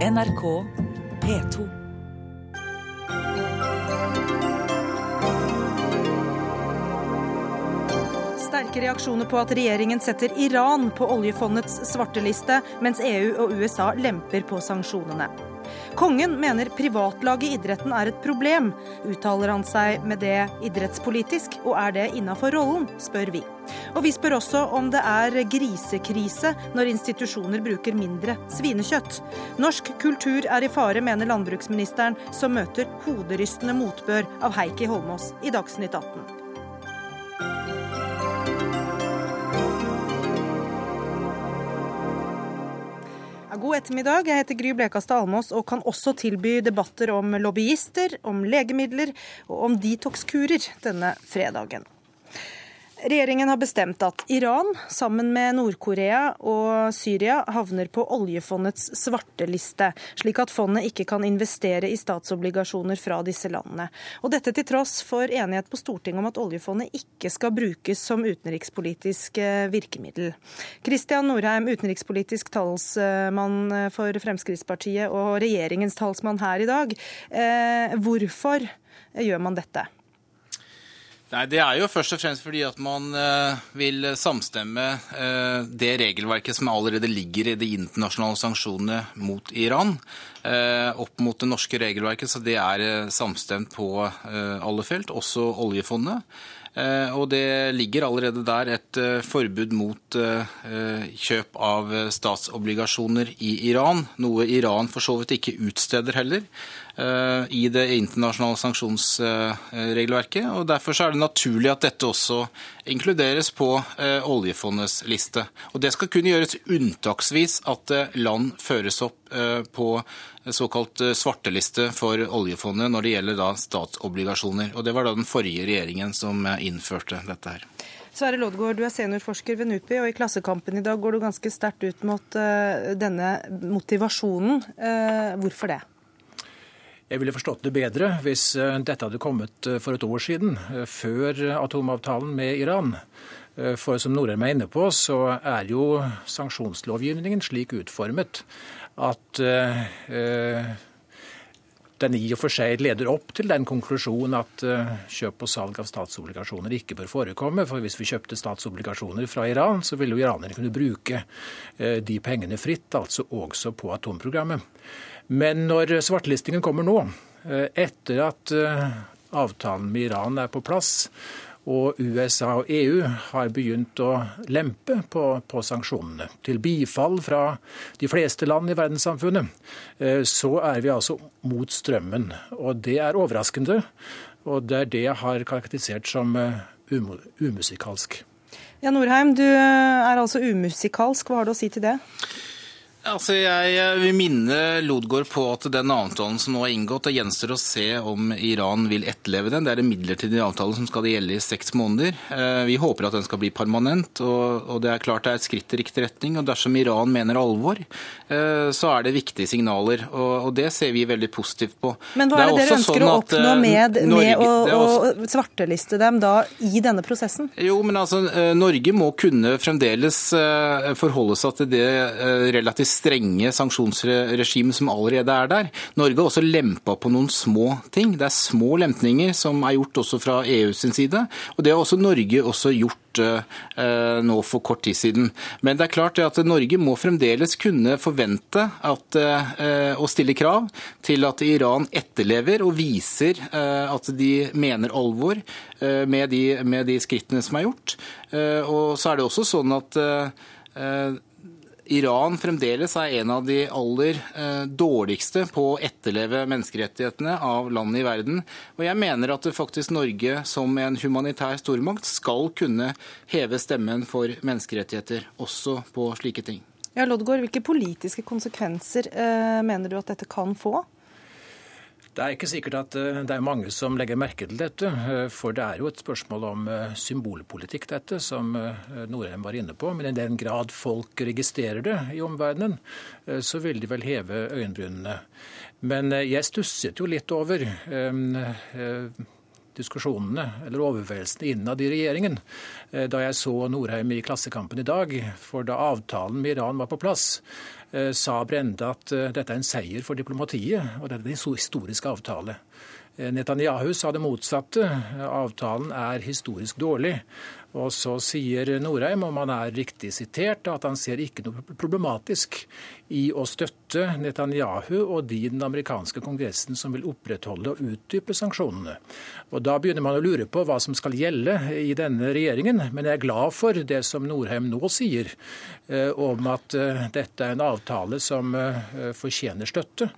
NRK P2. Sterke reaksjoner på at regjeringen setter Iran på oljefondets svarteliste, mens EU og USA lemper på sanksjonene. Kongen mener privatlaget i idretten er et problem. Uttaler han seg med det idrettspolitisk, og er det innafor rollen, spør vi. Og vi spør også om det er grisekrise når institusjoner bruker mindre svinekjøtt. Norsk kultur er i fare, mener landbruksministeren, som møter hoderystende motbør av Heikki Holmås i Dagsnytt 18. God ettermiddag. Jeg heter Gry Blekastad Almås og kan også tilby debatter om lobbyister, om legemidler og om detox-kurer denne fredagen. Regjeringen har bestemt at Iran, sammen med Nord-Korea og Syria, havner på oljefondets svarteliste, slik at fondet ikke kan investere i statsobligasjoner fra disse landene. Og dette til tross for enighet på Stortinget om at oljefondet ikke skal brukes som utenrikspolitisk eh, virkemiddel. Kristian Norheim, utenrikspolitisk talsmann for Fremskrittspartiet og regjeringens talsmann her i dag. Eh, hvorfor gjør man dette? Nei, Det er jo først og fremst fordi at man eh, vil samstemme eh, det regelverket som allerede ligger i de internasjonale sanksjonene mot Iran, eh, opp mot det norske regelverket. Så det er samstemt på alle felt, også oljefondet. Og det ligger allerede der et forbud mot kjøp av statsobligasjoner i Iran, noe Iran for så vidt ikke utsteder heller. Eh, i det internasjonale sanksjonsregelverket. og Derfor er det naturlig at dette også inkluderes på eh, oljefondets liste. Og Det skal kunne gjøres unntaksvis at eh, land føres opp på såkalt svarteliste for oljefondet når det gjelder da statsobligasjoner. Og Det var da den forrige regjeringen som innførte dette her. Sverre Loddgaard, du er seniorforsker ved NUPI, og i Klassekampen i dag går du ganske sterkt ut mot denne motivasjonen. Hvorfor det? Jeg ville forstått det bedre hvis eh, dette hadde kommet eh, for et år siden, eh, før atomavtalen med Iran. For som Norheim er inne på, så er jo sanksjonslovgivningen slik utformet at den i og for seg leder opp til den konklusjonen at kjøp og salg av statsobligasjoner ikke bør forekomme. For hvis vi kjøpte statsobligasjoner fra Iran, så ville jo iranerne kunne bruke de pengene fritt, altså også på atomprogrammet. Men når svartelistingen kommer nå, eh, etter at eh, avtalen med Iran er på plass, og USA og EU har begynt å lempe på, på, sanksjonene, til bifall fra de fleste land i verdenssamfunnet, eh, så er vi altså mot strømmen. Og det er overraskende, og det er det jeg har karakterisert som umusikalsk. Ja, Norheim, du er altså umusikalsk. Hva har du å si til det? Altså, Jeg vil minne Lodgaard på at den avtalen som nå er inngått, det gjenstår å se om Iran vil etterleve den. Det er en midlertidig avtale som skal gjelde i seks måneder. Eh, vi håper at den skal bli permanent, og det er klart det er et skritt i riktig retning. og Dersom Iran mener alvor, eh, så er det viktige signaler, og det ser vi veldig positivt på. Men hva er det, det dere ønsker sånn å oppnå eh, med, Norge, med å, også... å, svarteliste dem da i denne prosessen? Jo, men altså, Norge må kunne fremdeles forholde seg til det relativt strenge sanksjonsregimet som allerede er der. Norge har også lempa på noen små ting. Det er små lempninger som er gjort også fra EU sin side. Og det har også Norge også gjort eh, nå for kort tid siden. Men det er klart at Norge må fremdeles kunne forvente at, å stille krav til at Iran etterlever og viser eh, at de mener alvor med de, med de skrittene som er gjort. Og så er det også sånn at Iran fremdeles er en av de aller eh, dårligste på å etterleve menneskerettighetene av land i verden. Og jeg mener at faktisk Norge som en humanitær stormakt skal kunne heve stemmen for menneskerettigheter, også på slike ting. Ja, Lodgaard, Hvilke politiske konsekvenser eh, mener du at dette kan få? Det er ikke sikkert at eh, det er mange som legger merke til dette. Eh, for det er jo et spørsmål om eh, symbolpolitikk, dette, som Norheim var inne på. Men i den grad folk registrerer det i omverdenen, så vil de vel heve øyenbrynene. Men jeg stusset jo litt over diskusjonene eller overveielsene innad i regjeringen da jeg så Norheim i Klassekampen i dag. For da avtalen med Iran var på plass, sa Brende at dette er en seier for diplomatiet, og det er en historisk avtale. Netanyahu sa det motsatte. Avtalen er historisk dårlig. Og så sier Norheim, om han er riktig sitert, at han ser ikke noe problematisk i å støtte Netanyahu og de i den amerikanske kongressen som vil opprettholde og utdype sanksjonene. Og Da begynner man å lure på hva som skal gjelde i denne regjeringen. Men jeg er glad for det som Norheim nå sier, eh, om at eh, dette er en avtale som eh, fortjener støtte.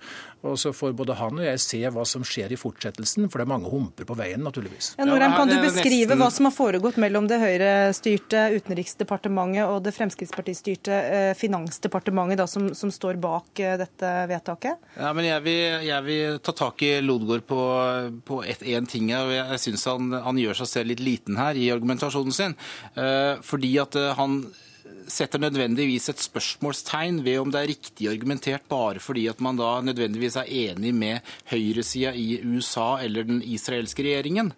Og så får både han og jeg se hva som skjer i fortsettelsen, for det er mange humper på veien, naturligvis. Ja, Norheim, kan du beskrive hva som har foregått mellom det Høyre-styrte Utenriksdepartementet og det Fremskrittspartistyrte eh, Finansdepartementet, da, som, som, står bak eh, dette vedtaket? Ja, men Jeg vil, jeg vil ta tak i Lodgaard på, på én ting. og Jeg, syns han, han, gjør seg selv litt liten her i argumentasjonen sin. Eh, fordi at han setter nødvendigvis et spørsmålstegn ved om det er riktig argumentert bare fordi at man da nødvendigvis er enig med høyresida i USA eller den israelske regjeringen.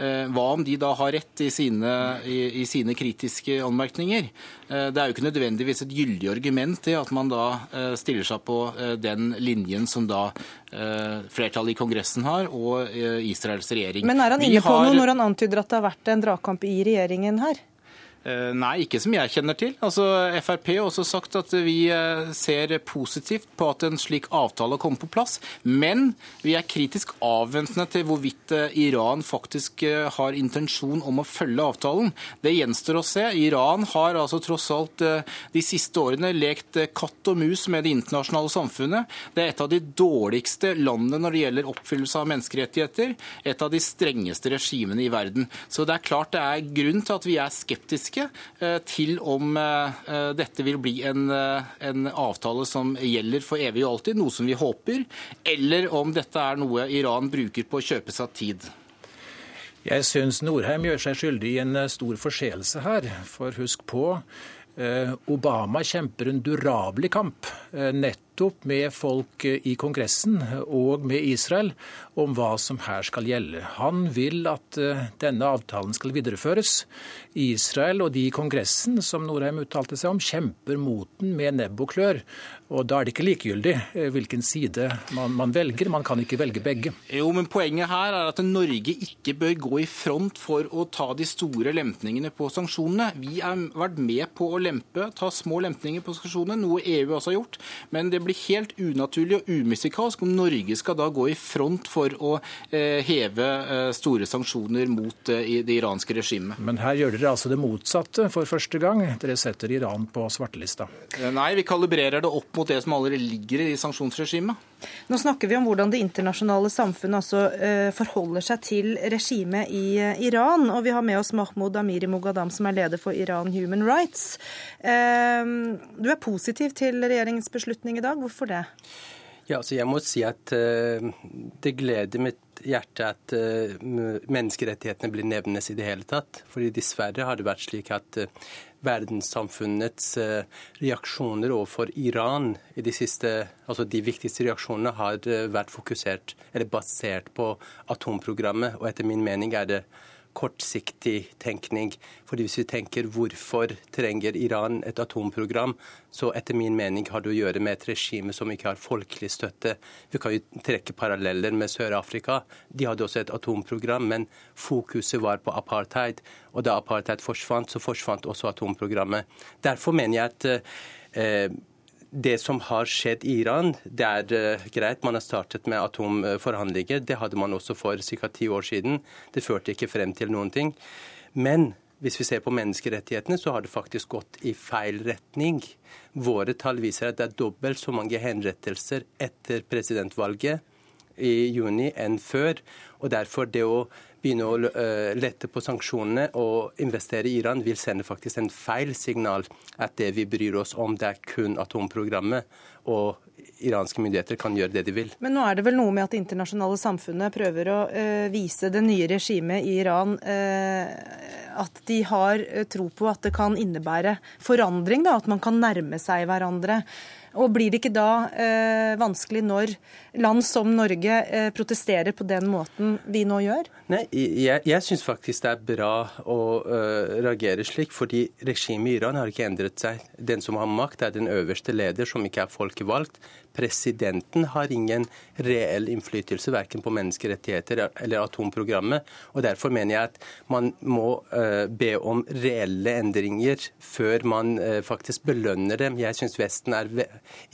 Eh, hva om de da har rett i sine, i, i sine kritiske anmerkninger? Eh, det er jo ikke nødvendigvis et gyldig argument i at man da eh, stiller seg på den linjen som da flertallet i Kongressen har, og Israels regjering. Men er han inne på har... noe når han antyder at det har vært en dragkamp i regjeringen her? Eh, nei, ikke som jeg kjenner til. Altså, Frp har også sagt at vi eh, ser positivt på at en slik avtale kommer på plass. Men vi er kritisk avventende til hvorvidt eh, Iran faktisk har intensjon om å følge avtalen. Det gjenstår å se. Iran har altså tross alt de siste årene lekt katt og mus med det internasjonale samfunnet. Det er et av de dårligste landene når det gjelder oppfyllelse av menneskerettigheter. Et av de strengeste regimene i verden. Så det er klart det er grunn til at vi er skeptiske kritiske eh, til om eh, dette vil bli en, eh, en, avtale som gjelder for evig og alltid, noe som vi håper, eller om dette er noe Iran bruker på å kjøpe seg tid. Jeg syns Norheim gjør seg skyldig i en stor forseelse her. For husk på, Obama kjemper en durabelig kamp. Nett nettopp med folk i Kongressen og med Israel om hva som her skal gjelde. Han vil at eh, denne avtalen skal videreføres. Israel og de i Kongressen som Norheim uttalte seg om, kjemper mot den med nebb og klør. Og Da er det ikke likegyldig eh, hvilken side man, man, velger. Man kan ikke velge begge. Jo, men Poenget her er at Norge ikke bør gå i front for å ta de store lempningene på sanksjonene. Vi har vært med på å lempe, ta små lempninger på sanksjonene, noe EU også har gjort. Men det blir blir helt unaturlig og umusikalsk om Norge skal da gå i front for å eh, heve eh, store sanksjoner mot eh, det iranske regimet. Men her gjør dere altså det motsatte for første gang. Dere setter Iran på svartelista. Nei, vi kalibrerer det opp mot det som allerede ligger i sanksjonsregimet. Nå snakker vi om hvordan det internasjonale samfunnet altså, forholder seg til regimet i Iran. Og vi har med oss Mahmoud Amiri Mogadam, som er leder for Iran Human Rights. Du er positiv til regjeringens beslutning i dag. Hvorfor det? Ja, altså jeg må si at uh, det gleder mitt hjerte at uh, menneskerettighetene blir nevnes i det hele tatt. Fordi dessverre har det vært slik at uh, verdenssamfunnets reaksjoner overfor Iran i de siste Altså de viktigste reaksjonene har vært fokusert eller basert på atomprogrammet. Og etter min mening er det kortsiktig tenkning. Fordi Hvis vi tenker hvorfor trenger Iran et atomprogram, så etter min mening har det å gjøre med et regime som ikke har folkelig støtte. Vi kan jo trekke paralleller med Sør-Afrika. De hadde også et atomprogram, men fokuset var på apartheid. Og da apartheid forsvant, så forsvant også atomprogrammet. Derfor mener jeg at eh, det som har skjedd i Iran, det er uh, greit. Man har startet med atomforhandlinger. Det hadde man også for ca. ti år siden. Det førte ikke frem til noen ting. Men hvis vi ser på menneskerettighetene, så har det faktisk gått i feil retning. Våre tall viser at det er dobbelt så mange henrettelser etter presidentvalget i juni enn før. Og derfor det å begynne å eh, lette på sanksjonene og investere i Iran, vil sende faktisk en feil signal at det vi bryr oss om, det er kun atomprogrammet. og iranske myndigheter kan gjøre det de vil. Men nå er det vel noe med at det internasjonale samfunnet prøver å uh, vise det nye regimet i Iran uh, at de har tro på at det kan innebære forandring, da, at man kan nærme seg hverandre. Og blir det ikke da eh, vanskelig når land som Norge eh, protesterer på den måten vi nå gjør? Nei, Jeg, jeg syns faktisk det er bra å uh, reagere slik, fordi regimet i Iran har ikke endret seg. Den som har makt, er den øverste leder, som ikke er folkevalgt. Presidenten har ingen reell innflytelse verken på menneskerettigheter eller atomprogrammet. og Derfor mener jeg at man må uh, be om reelle endringer før man uh, faktisk belønner dem. Jeg syns Vesten er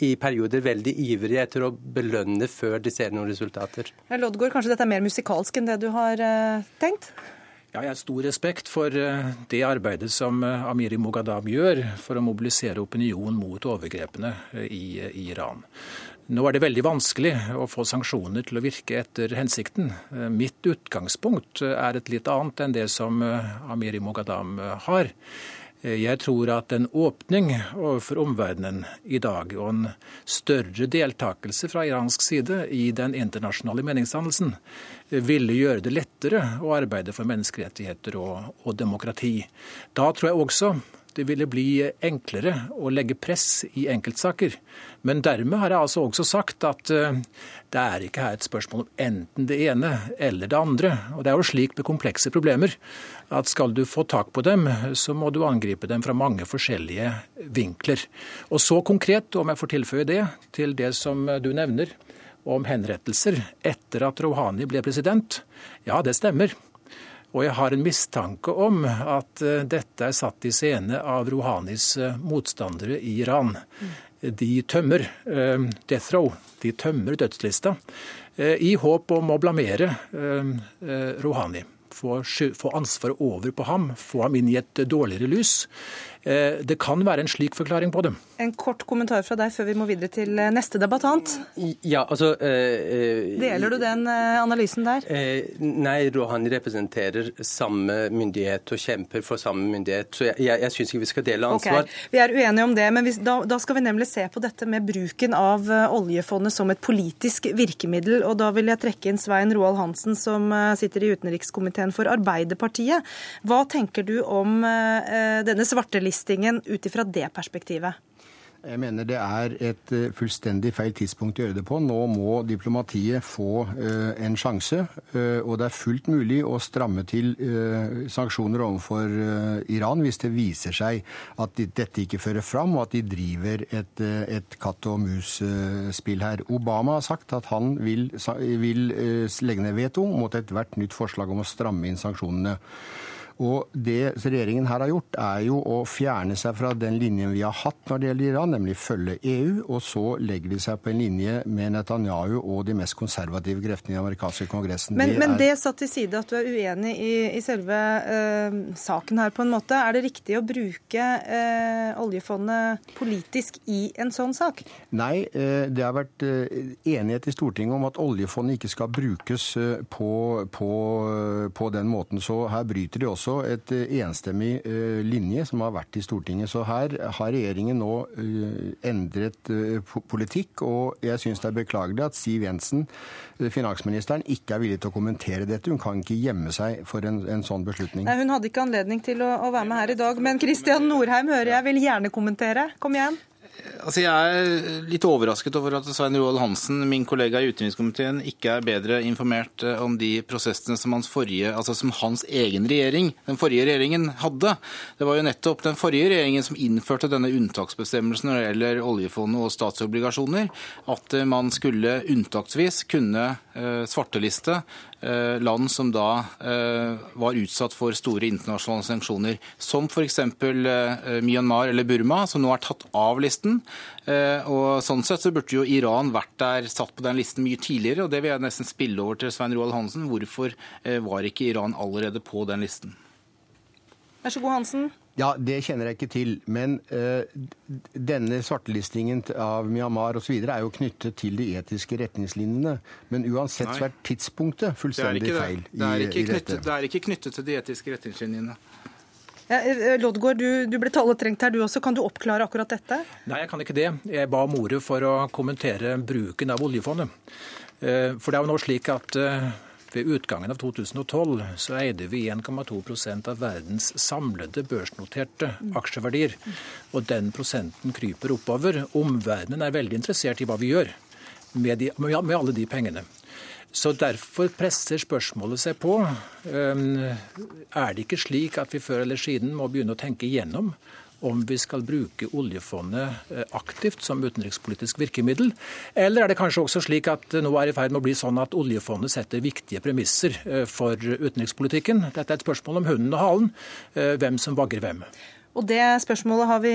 i perioder veldig ivrig etter å belønne før de ser noen resultater. Loddgaard, kanskje dette er mer musikalsk enn det du har uh, tenkt? Ja, jeg har stor respekt for det arbeidet som Amiri Mogadam gjør for å mobilisere opinion mot overgrepene i Iran. Nå er det veldig vanskelig å få sanksjoner til å virke etter hensikten. Mitt utgangspunkt er et litt annet enn det som Amiri Mogadam har. Jeg tror at en åpning overfor omverdenen i dag, og en større deltakelse fra iransk side i den internasjonale meningsdannelsen, ville gjøre det lettere å arbeide for menneskerettigheter og, og demokrati. Da tror jeg også det ville bli enklere å legge press i enkeltsaker. Men dermed har jeg altså også sagt at eh, det er ikke her et spørsmål om enten det ene eller det andre. Og Det er jo slik med komplekse problemer at skal du få tak på dem, så må du angripe dem fra mange forskjellige vinkler. Og så konkret, om jeg får tilføye det, til det som du nevner om henrettelser etter at Rouhani ble president. Ja, det stemmer. Og jeg har en mistanke om at eh, dette er satt i scene av Rouhanis eh, motstandere i Iran. De tømmer uh, death row, de tømmer dødslista, i håp om å blamere uh, Rouhani. Få ansvaret over på ham, få ham inn i et dårligere lys. Eh, det kan være en slik forklaring på det. En kort kommentar fra deg før vi må videre til eh, neste debattant. Ja, altså... Eh, Deler du den analysen der? nei, Rohani representerer samme myndighet og kjemper for samme myndighet. Så jeg, jeg, jeg syns ikke vi skal dele ansvar. Okay. Vi er uenige om det, men hvis, da, da, skal vi nemlig se på dette med bruken av oljefondet som et politisk virkemiddel. Og da vil jeg trekke inn Svein Roald Hansen, som sitter i utenrikskomiteen for Arbeiderpartiet. Hva tenker du om denne svartelisten? Listingen ut ifra det perspektivet? Jeg mener det er et eh, fullstendig feil tidspunkt å gjøre det på. Nå må diplomatiet få uh, en sjanse. Uh, og det er fullt mulig å stramme til sanksjoner overfor Iran hvis det viser seg at dette ikke fører fram, og at de driver et, et katt og mus-spill her. Obama har sagt at han vil, vil legge ned veto mot ethvert nytt forslag om å stramme inn sanksjonene. Og det regjeringen her har gjort, er jo å fjerne seg fra den linjen vi har hatt når det gjelder Iran, nemlig følge EU, og så legger de seg på en linje med Netanyahu og de mest konservative kreftene i den amerikanske kongressen. Men det, men det satt til side at du er uenig i, i selve uh, saken her, på en måte. Er det riktig å bruke uh, oljefondet politisk i en sånn sak? Nei, uh, det har vært enighet i Stortinget om at oljefondet ikke skal brukes på, på, på den måten. Så her bryter de også også et eh, enstemmig eh, linje som har vært i Stortinget. Så her har regjeringen nå eh, endret politikk, og jeg syns det er beklagelig at Siv Jensen, finansministeren, ikke er villig til å kommentere dette. Hun kan ikke gjemme seg for en, en sånn beslutning. Nei, Hun hadde ikke anledning til å, å være med her i dag. Men Kristian Norheim hører jeg vil gjerne kommentere. Kom igjen. Altså jeg er litt overrasket over at Svein Roald Hansen, min kollega i utenrikskomiteen, ikke er bedre informert eh, om de prosessene som hans, forrige, altså som hans egen regjering, den forrige regjeringen, hadde. Det var jo nettopp den forrige regjeringen som innførte denne unntaksbestemmelsen når det gjelder oljefondet og statsobligasjoner. At eh, man skulle unntaksvis kunne eh, svarteliste land som da eh, var utsatt for store internasjonale sanksjoner, som f.eks. Eh, Myanmar eller Burma, som nå er tatt av listen. Og Sånn sett så burde jo Iran vært der satt på den listen mye tidligere, og det vil jeg nesten spille over til Svein Roald Hansen. Hvorfor var ikke Iran allerede på den listen? Vær så god, Hansen. Ja, Det kjenner jeg ikke til. Men uh, denne svartelistingen av Myanmar osv. er jo knyttet til de etiske retningslinjene. Men uansett så er tidspunktet fullstendig det feil. Det er, i, i knyttet, det er ikke knyttet til de etiske retningslinjene. Ja, eh, Loddgaard, du, du ble taletrengt her du også. Kan du oppklare akkurat dette? Nei, jeg kan ikke det. Jeg ba om ordet for å kommentere bruken av oljefondet. Eh, for det er jo nå slik at Ved utgangen av 2012 så eide vi 1,2% av verdens samlede børsnoterte aksjeverdier. Og den prosenten kryper oppover. Omverdenen er veldig interessert i hva vi gjør med, de, med alle de pengene. Så Derfor presser spørsmålet seg på. Er det ikke slik at vi før eller siden må begynne å tenke igjennom om vi skal bruke oljefondet eh, aktivt som utenrikspolitisk virkemiddel? Eller er det kanskje også slik at nå er i ferd med å bli sånn at oljefondet setter viktige premisser eh, for utenrikspolitikken? Dette er et spørsmål om hunden og halen, eh, hvem som vagger hvem. Og Det spørsmålet har vi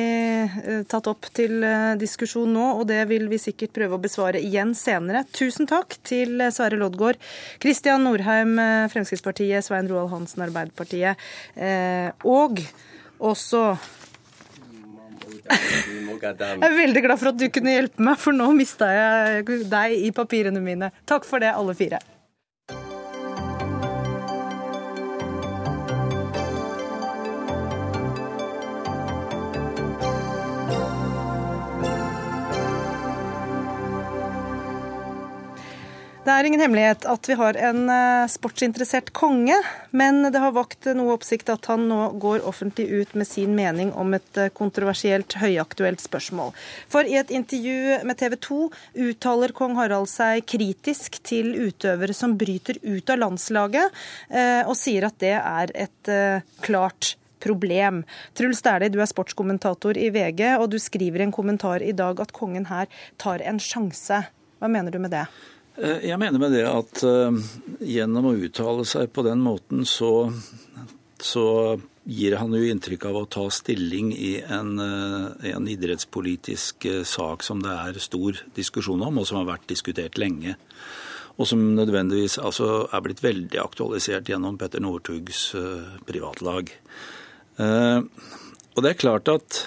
tatt opp til diskusjon nå, og det vil vi sikkert prøve å besvare igjen senere. Tusen takk til Sverre Loddgaard, Kristian Norheim, Fremskrittspartiet, Svein Roald Hansen, Arbeiderpartiet, og også jeg er veldig glad for at du kunne hjelpe meg, for nå mista jeg deg i papirene mine. Takk for det, alle fire. Det er ingen hemmelighet at vi har en eh, sportsinteressert konge, men det har vakt noe oppsikt at han nå går offentlig ut med sin mening om et eh, kontroversielt, høyaktuelt spørsmål. For i et intervju med TV 2 uttaler kong Harald seg kritisk til utøvere som bryter ut av landslaget, eh, og sier at det er et klart problem. Truls Dæhlie, du er sportskommentator i VG, og du skriver i en kommentar i dag at kongen her tar en sjanse. Hva mener du med det? Eh, jeg mener med det at uh, gjennom å uttale seg på den måten, så, så gir han jo inntrykk av å ta stilling i en, uh, en idrettspolitisk sak som det er stor diskusjon om, og som har vært diskutert lenge. Og som nødvendigvis altså, er blitt veldig aktualisert gjennom Petter Northugs privatlag. og det er klart at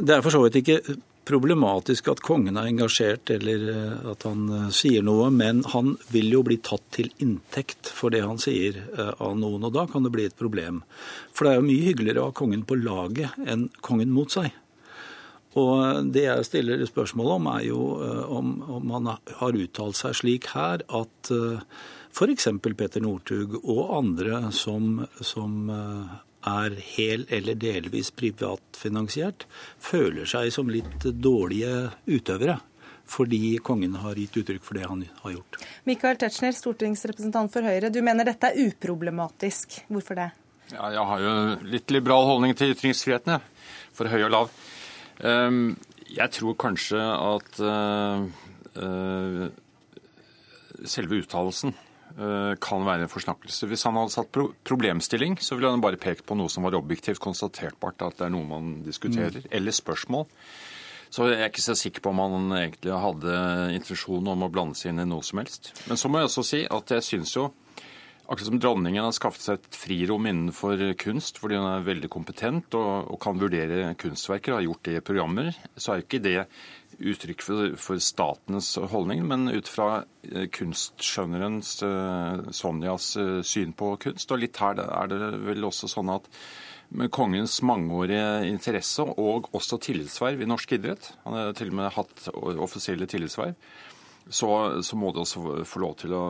det er for så vidt ikke problematisk at kongen er engasjert eller eh, at han eh, sier noe, men han vil jo bli tatt til inntekt for det han sier eh, av noen, og da kan det bli et problem. For det er jo mye hyggeligere å ha kongen på laget enn kongen mot seg. Og Det jeg stiller spørsmål om, er jo om, om han har uttalt seg slik her at f.eks. Petter Northug og andre som, som er hel eller delvis privatfinansiert, føler seg som litt dårlige utøvere. Fordi kongen har gitt uttrykk for det han har gjort. Michael Tetzschner, stortingsrepresentant for Høyre. Du mener dette er uproblematisk. Hvorfor det? Ja, jeg har jo litt liberal holdning til ytringsfriheten, for høy og lav. Ehm, jeg tror kanskje at eh, eh, selve uttalelsen kan være en forsnakkelse. Hvis han hadde satt pro problemstilling, så ville han bare pekt på noe som var objektivt konstaterbart, at det er noe man diskuterer, mm. eller spørsmål. Så jeg er ikke så sikker på om han egentlig hadde intensjon om å blande seg inn i noe som helst. Men så må jeg også si at jeg syns jo Akkurat som dronningen har skaffet seg et frirom innenfor kunst, fordi hun er veldig kompetent og, og kan vurdere kunstverker, og har gjort det i programmer, så er jo ikke det uttrykk for, for, statens holdning, men ut fra kunstskjønneren kunstskjønnerens eh, Sonjas eh, syn på kunst. Og litt her er det vel også sånn at med kongens mangeårige interesse og også tillitsverv i norsk idrett, han har til og med hatt offisielle tillitsverv, så, så må det også få lov til å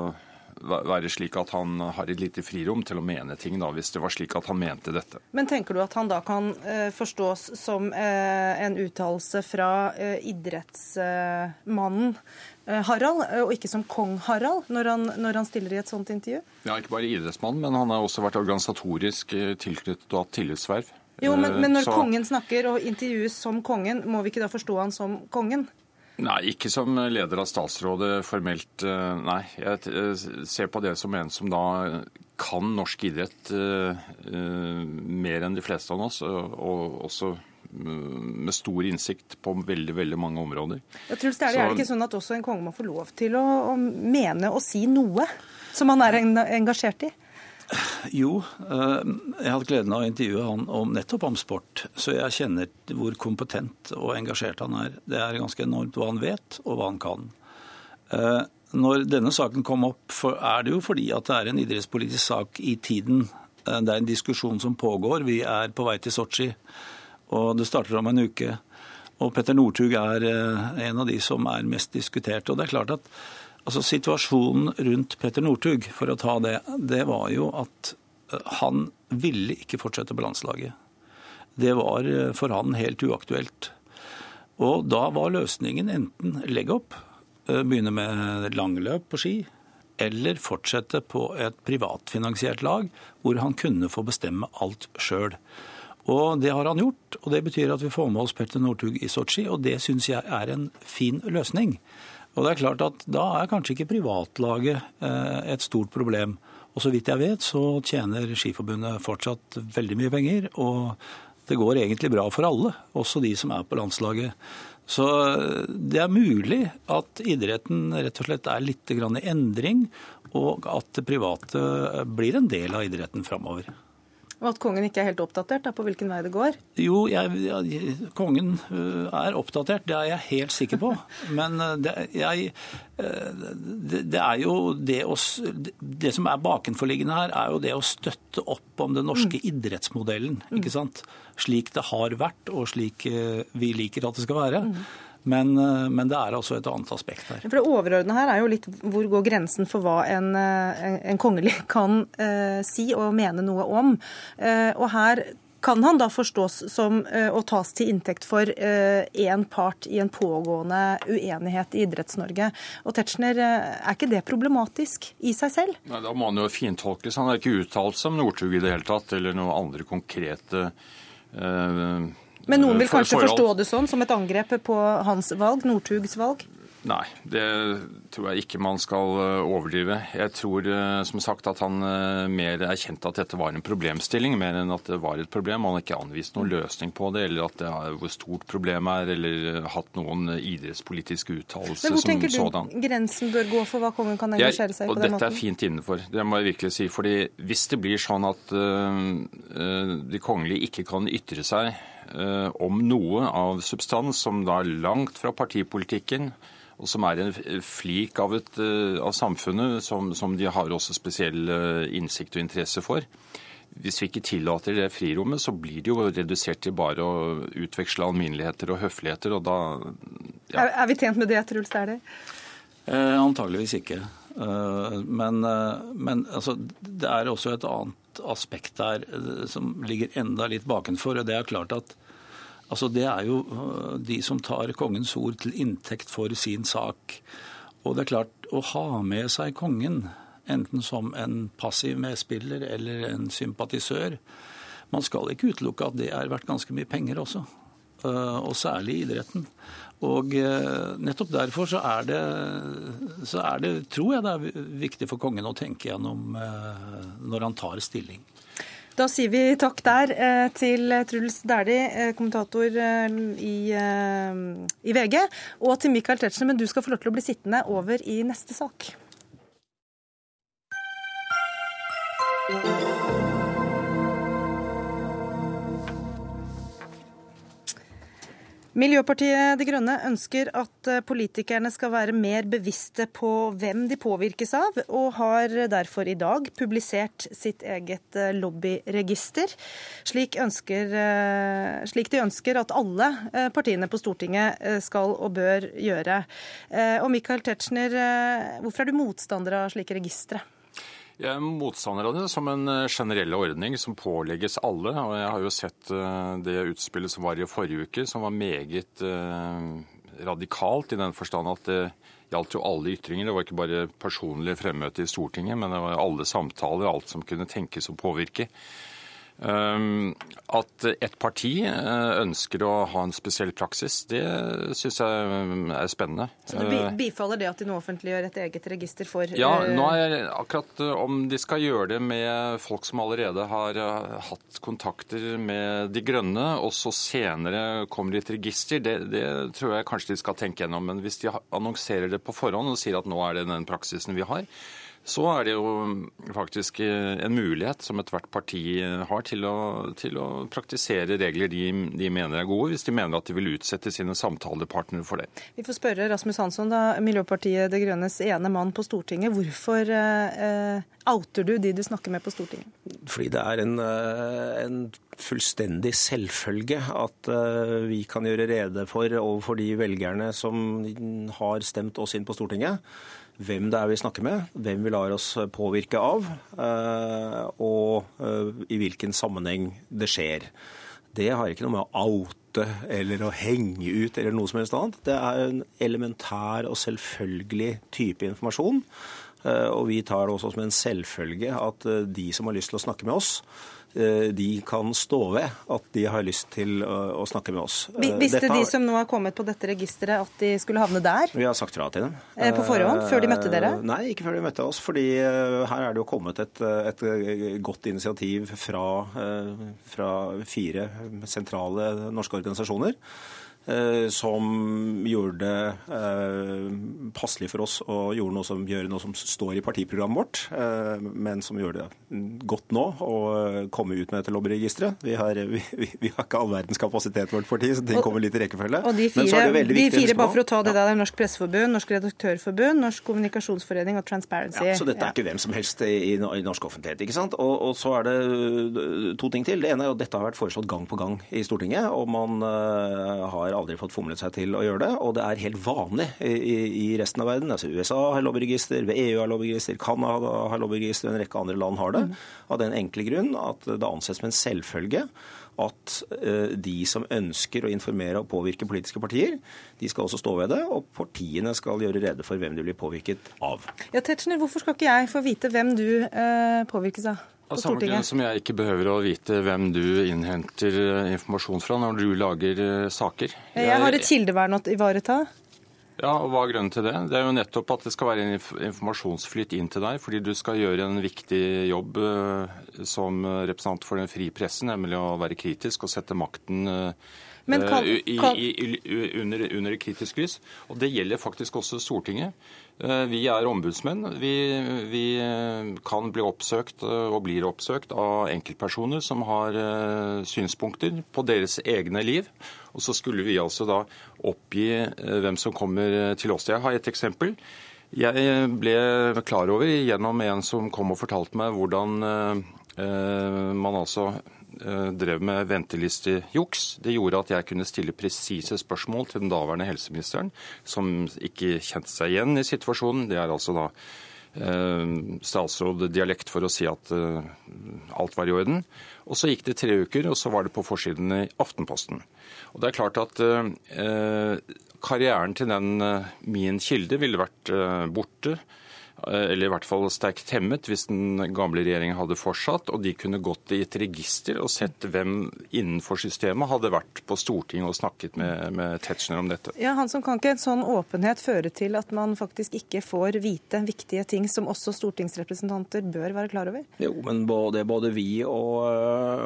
være slik at han har et lite frirom til å mene ting, da, hvis det var slik at han mente dette. Men tenker du at han da kan eh, forstås som eh, en uttalelse fra eh, idrettsmannen Harald, og ikke som kong Harald, når han, når han, stiller i et sånt intervju? Ja, ikke bare idrettsmann, men han har også vært organisatorisk tilknyttet og hatt tillitsverv. Jo, men, men når Så... kongen snakker og intervjues som kongen, må vi ikke da forstå han som kongen? Nei, ikke som leder av statsrådet formelt, eh, nei. Jeg eh, ser på det som en som da kan norsk idrett eh, mer enn de fleste av oss, og også mm, med stor innsikt på veldig veldig mange områder. Jeg tror det er, det ikke sånn at også en konge må få lov til å, å mene og si noe som han er engasjert i? Jo, eh, jeg hadde gleden av å intervjue han om, nettopp om sport. Så jeg kjenner hvor kompetent og engasjert han er. Det er ganske enormt hva han vet, og hva han kan. Eh, når denne saken kom opp, er det jo fordi at det er en idrettspolitisk sak i tiden. Eh, det er en diskusjon som pågår. Vi er på vei til Sotsji, og det starter om en uke. Og Petter Northug er en av de som er mest diskutert. Og det er klart at Altså Situasjonen rundt Petter Northug, for å ta det, det var jo at eh, han ville ikke fortsette på landslaget. Det var eh, for han helt uaktuelt. Og da var løsningen enten legge opp, eh, begynne med langløp på ski, eller fortsette på et privatfinansiert lag hvor han kunne få bestemme alt sjøl. Og Det har han gjort, og det betyr at vi får med oss Petter Northug i Sotsji. Og det syns jeg er en fin løsning. Og det er klart at Da er kanskje ikke privatlaget eh, et stort problem. Og så vidt jeg vet, så tjener Skiforbundet fortsatt veldig mye penger. Og det går egentlig bra for alle, også de som er på landslaget. Så eh, det er mulig at idretten rett og slett er litt i endring, og at det private blir en del av idretten framover. Og at kongen ikke er helt oppdatert da, på hvilken vei det går? Jo, jeg, jeg, kongen øh, er oppdatert, det er jeg helt sikker på. Men øh, det, jeg, øh, det, det er jo det å Det som er bakenforliggende her, er jo det å støtte opp om den norske mm. idrettsmodellen. ikke sant? Slik det har vært, og slik vi liker at det skal være. Mm. Men, eh, men, det er altså et annet aspekt her. For Det overordnede her er jo litt hvor går grensen for hva en, eh, en, en kongelig kan eh, si og mene noe om. Eh, og her kan han da forstås som eh, å tas til inntekt for én part i en pågående uenighet i Idretts-Norge. Og Tetzschner, er ikke det problematisk i seg selv? Nei, Da må han jo fintolkes. Han har ikke uttalt seg om Northug i det hele tatt, eller noen andre konkrete eh, men noen vil kanskje for, forstå det sånn, som et angrep på hans valg, Northugs valg? Nei, det tror jeg ikke man skal eh, overdrive. Jeg tror eh, som sagt at han eh, mer erkjente at dette var en problemstilling, mer enn at det var et problem. Han har ikke anvist noen løsning på det, eller at det er hvor stort problemet er, eller hatt noen idrettspolitiske uttalelser som sådan. Hvor tenker du grensen bør gå for hva kongen kan engasjere seg i på den måten? Dette er fint innenfor, det må jeg virkelig si. fordi hvis det blir sånn at de kongelige ikke kan ytre seg om noe av substans som da er langt fra partipolitikken, og som er en flik av, et, eh, av samfunnet som, som, de har også spesiell eh, innsikt og interesse for. Hvis vi ikke tillater det frirommet, så blir det jo redusert til bare å utveksle alminneligheter og høfligheter, og da ja. er, vi tjent med det, Truls Dæhlie? Eh, antageligvis ikke. Eh, men, men altså, det er også et annet aspekt der som ligger enda litt bakenfor. og det er klart at Altså, det er jo øh, de som tar kongens ord til inntekt for sin sak. Og det er klart, å ha med seg kongen, enten som en passiv medspiller eller en sympatisør Man skal ikke utelukke at det er verdt ganske mye penger også. Øh, og særlig i idretten. Og øh, nettopp derfor så er, det, så er det, tror jeg det er viktig for kongen å tenke gjennom når han tar stilling. Da sier vi takk der eh, til Truls Dæhlie, eh, kommentator eh, i, i, VG, og til Michael Tetzschner, men du skal få lov til å bli sittende over i neste sak. Miljøpartiet De Grønne ønsker at eh, politikerne skal være mer bevisste på hvem de påvirkes av, og har derfor i dag publisert sitt eget eh, lobbyregister, slik, ønsker, eh, slik de ønsker at alle partiene på Stortinget skal og bør gjøre. Og Michael Tetzschner, hvorfor er du motstander av slike registre? Jeg er motstander av det som en eh, generell ordning som pålegges alle. og Jeg har jo sett eh, det utspillet som var i forrige uke, som var meget eh, radikalt i den forstand at det gjaldt jo alle ytringer. Det var ikke bare personlig fremmøte i Stortinget, men det var alle samtaler, alt som kunne tenkes å påvirke. Ehm, at et parti eh, ønsker å ha en spesiell praksis, det syns jeg mm, er spennende. Så du eh, bifaller det at de nå offentliggjør et eget register for Ja, nå er akkurat eh, om de skal gjøre det med folk som allerede har hatt kontakter med De grønne, og så senere kommer de et register, det, det tror jeg kanskje de skal tenke gjennom. Men hvis de annonserer det på forhånd og sier at nå er det den praksisen vi har, så er det jo faktisk eh, en mulighet som ethvert parti eh, har til å, til å praktisere regler de, de, mener er gode, hvis de mener at de vil utsette sine samtalepartnere for det. Vi får spørre Rasmus Hansson, da, Miljøpartiet De Grønnes ene mann på Stortinget. Hvorfor eh, outer du de du snakker med på Stortinget? Fordi det er en, en fullstendig selvfølge at vi kan gjøre rede for overfor de velgerne som har stemt oss inn på Stortinget, hvem det er vi snakker med, hvem vi lar oss påvirke av, og i hvilken sammenheng det skjer. Det har ikke noe med å oute eller å henge ut eller noe som helst annet. Det er en elementær og selvfølgelig type informasjon. Og vi tar det også som en selvfølge at de som har lyst til å snakke med oss, Eh, de kan stå ved at de har lyst til å, snakke med oss. Eh, visste dette, de som nå har kommet på dette registeret at de skulle havne der? Vi har sagt fra til dem. Eh, på forhånd? Før de møtte dere? Nei, ikke før de møtte oss. fordi her er det jo kommet et, et godt initiativ fra, fra fire sentrale norske organisasjoner. Eh, som gjorde det eh, passelig for oss å gjøre noe som, gjør noe som står i partiprogrammet vårt, eh, men som gjør det godt nå å komme ut med dette lobbyregisteret. Vi har, vi, vi har ikke all verdens kapasitet vårt parti, så ting kommer litt i rekkefølge. Og de fire, de fire bare for å ta det der, er Norsk Presseforbund, Norsk Redaktørforbund, Norsk Kommunikasjonsforening og Transparency. Ja, så dette er ikke hvem som helst i, i norsk offentlighet. ikke sant? Og, og, så er det to ting til. Det ene er at dette har vært foreslått gang på gang i Stortinget, og man har har aldri fått fomlet seg til å gjøre det. Og det er helt vanlig i, i resten av verden. Altså USA har lobbyregister, EU har lobbyregister, Canada har lobbyregister, en rekke andre land har det. Mm. Av den enkle grunn at det anses som en selvfølge at uh, de som ønsker å informere og påvirke politiske partier, de skal også stå ved det, og partiene skal gjøre rede for hvem de blir påvirket av. Ja, Tetzschner, hvorfor skal ikke jeg få vite hvem du uh, påvirkes av? Av samme grunn som jeg ikke behøver å vite hvem du innhenter eh, informasjon fra når du lager eh, saker. Jeg har et kildevern å ivareta. Ja, og Hva er grunnen til det? Det er jo nettopp at det skal være en informasjonsflyt inn til deg, fordi du skal gjøre en viktig jobb eh, som representant for den frie pressen, nemlig å være kritisk og sette makten kan, i, i, i, under, under kritisk lys. Og Det gjelder faktisk også Stortinget. Eh, vi er ombudsmenn. Vi, vi, eh, kan bli oppsøkt eh, og blir oppsøkt av enkeltpersoner som har synspunkter på deres egne liv. Og så skulle vi altså da oppgi hvem som kommer til oss. Jeg har et eksempel. Jeg ble klar over gjennom en som kom og fortalte meg hvordan man altså drev med ventelistejuks. Det gjorde at jeg kunne stille presise spørsmål til den daværende helseministeren, som ikke kjente seg igjen i situasjonen. Det er altså da eh, statsråddialekt for å si at eh, alt var i orden. Og Så gikk det tre uker, og så var det på forsiden i Aftenposten. Og det er klart at Karrieren til den min kilde ville vært borte Eh, eller i hvert fall sterkt hemmet hvis den gamle regjeringen hadde fortsatt, og de kunne gått i et register og sett hvem innenfor systemet hadde vært på Stortinget og snakket med, med Tetzschner om dette. Ja, Hansson, Kan ikke en sånn åpenhet føre til at man faktisk ikke får vite viktige ting som også stortingsrepresentanter bør være klar over? Jo, men både, både vi og,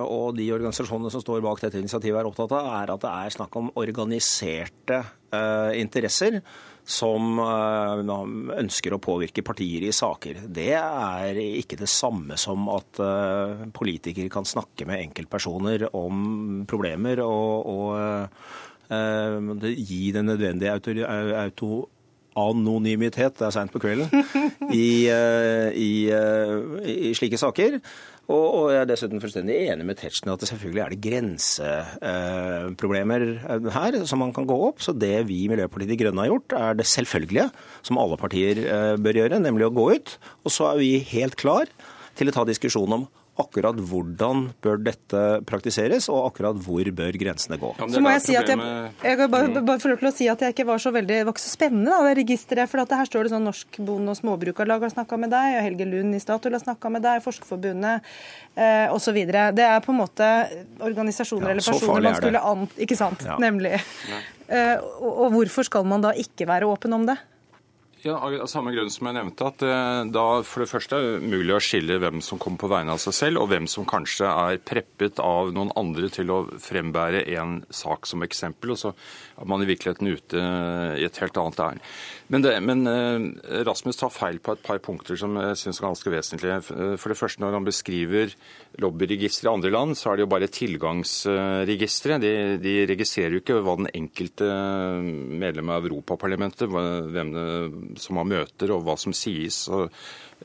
og de organisasjonene som står bak dette initiativet er opptatt av, er at det er snakk om organiserte interesser som eh, ønsker å påvirke partier i saker. Det er ikke det samme som at eh, politikere kan snakke med enkeltpersoner om problemer og, og uh, gi den nødvendige auto, auto anonymitet, det er seint på kvelden, i, i, i, slike saker. Og, og, jeg er dessuten fullstendig enig med Tetzschner at det selvfølgelig er det grenseproblemer eh, her som man kan gå opp. Så det vi i Miljøpartiet De Grønne har gjort, er det selvfølgelige, som alle partier eh, bør gjøre, nemlig å gå ut. Og så er vi helt klar til å ta diskusjon om akkurat hvordan bør dette praktiseres, og akkurat hvor bør grensene gå. Ja, så må jeg si at jeg, jeg bare, bare lov til å si at jeg ikke var så veldig, det var ikke så spennende, da, det registeret. For her står det sånn Norsk Bonde- og Småbrukarlag har snakka med deg, og Helge Lund i Statoil har snakka med deg, Forskerforbundet eh, osv. Det er på en måte organisasjoner ja, eller personer man skulle an... Ikke sant? Ja. Nemlig. Eh, og, og hvorfor skal man da ikke være åpen om det? Ja, Av samme grunn som jeg nevnte, at eh, da for det første er det mulig å skille hvem som kommer på vegne av seg selv, og hvem som kanskje er preppet av noen andre til å frembære en sak som eksempel, og så er man i virkeligheten ute i et helt annet ærend. Men, men, eh, Rasmus tar feil på et par punkter som jeg syns er ganske vesentlige. For det første, når han beskriver lobbyregistre i andre land, så er det jo bare tilgangsregistre. De, de registrerer jo ikke hva den enkelte medlem av Europaparlamentet hvem det som man møter, og hva som sies. og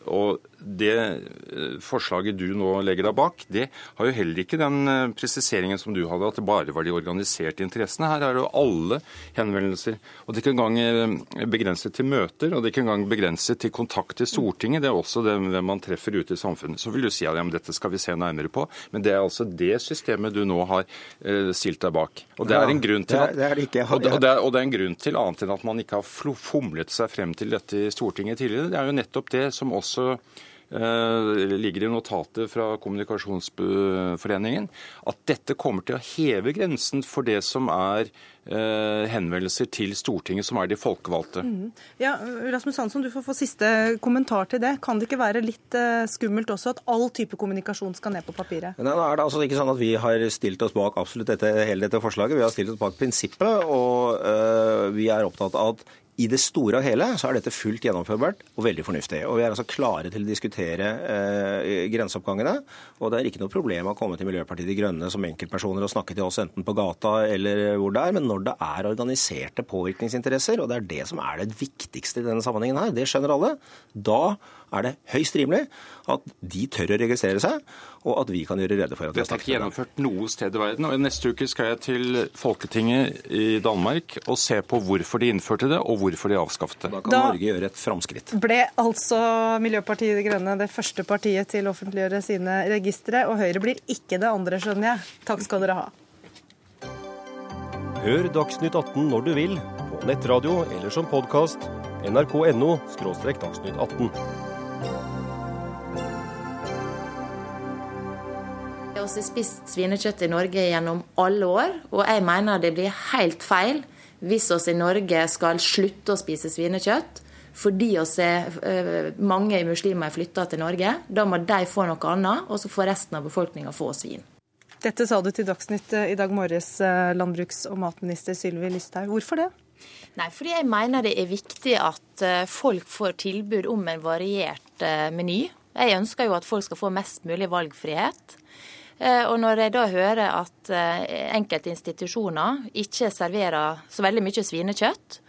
og det eh, forslaget du nå legger deg bak, det har jo heller ikke den eh, presiseringen som du hadde, at det bare var de organiserte interessene. Her er jo alle henvendelser. Og det er ikke engang eh, begrenset til møter, og det er ikke engang begrenset til kontakt til Stortinget. Det er også det hvem man treffer ute i samfunnet. Så vil du si at ja, dette skal vi se nærmere på. Men det er altså det systemet du nå har stilt deg bak. Og det er en grunn til at, og det, det, er, og det er en grunn til annet enn at man ikke har fomlet seg frem til dette i Stortinget tidligere. Det er jo nettopp det som også ligger i notatet fra Kommunikasjonsforeningen, at dette kommer til å heve grensen for det som er eh, henvendelser til Stortinget, som er de folkevalgte. Mm. Ja, Rasmus Hansson, du får få siste kommentar til det. Kan det ikke være litt eh, skummelt også at all type kommunikasjon skal ned på papiret? Nei, nå er det altså ikke sånn at Vi har stilt oss bak absolutt dette, hele dette forslaget. Vi har stilt oss bak prinsippet, og øh, vi er opptatt av at i det store og hele så er dette fullt gjennomførbart og veldig fornuftig. Og Vi er altså klare til å diskutere eh, grenseoppgangene. Og det er ikke noe problem å komme til Miljøpartiet De Grønne som enkeltpersoner og snakke til oss enten på gata eller hvor det er. Men når det er organiserte påvirkningsinteresser, og det er det som er det viktigste i denne sammenhengen her, det skjønner alle, da er det høyst rimelig at de tør å registrere seg, og at vi kan gjøre rede for at Dette er ikke gjennomført noe sted i verden. og Neste uke skal jeg til Folketinget i Danmark og se på hvorfor de innførte det, og hvorfor de avskaffet det. Da kan da Norge gjøre et framskritt. Ble altså Miljøpartiet De Grønne det første partiet til å offentliggjøre sine registre, og Høyre blir ikke det andre, skjønner jeg. Takk skal dere ha. Hør Dagsnytt 18 når du vil, på nettradio eller som podkast. nrk.no – dagsnytt 18. Vi har spist svinekjøtt i Norge gjennom alle år, og jeg mener det blir helt feil hvis vi i Norge skal slutte å spise svinekjøtt fordi er, eh, mange muslimer er flytta til Norge. Da må de få noe annet, og så får resten av befolkninga få svin. Dette sa du til Dagsnytt eh, i dag morges, eh, landbruks- og matminister Sylvi Listhaug. Hvorfor det? Nei, fordi jeg mener det er viktig at folk får tilbud om en variert meny. Jeg ønsker jo at folk skal få mest mulig valgfrihet. Eh, og når jeg da hører at eh, enkelte institusjoner ikke serverer så veldig mye svinekjøtt,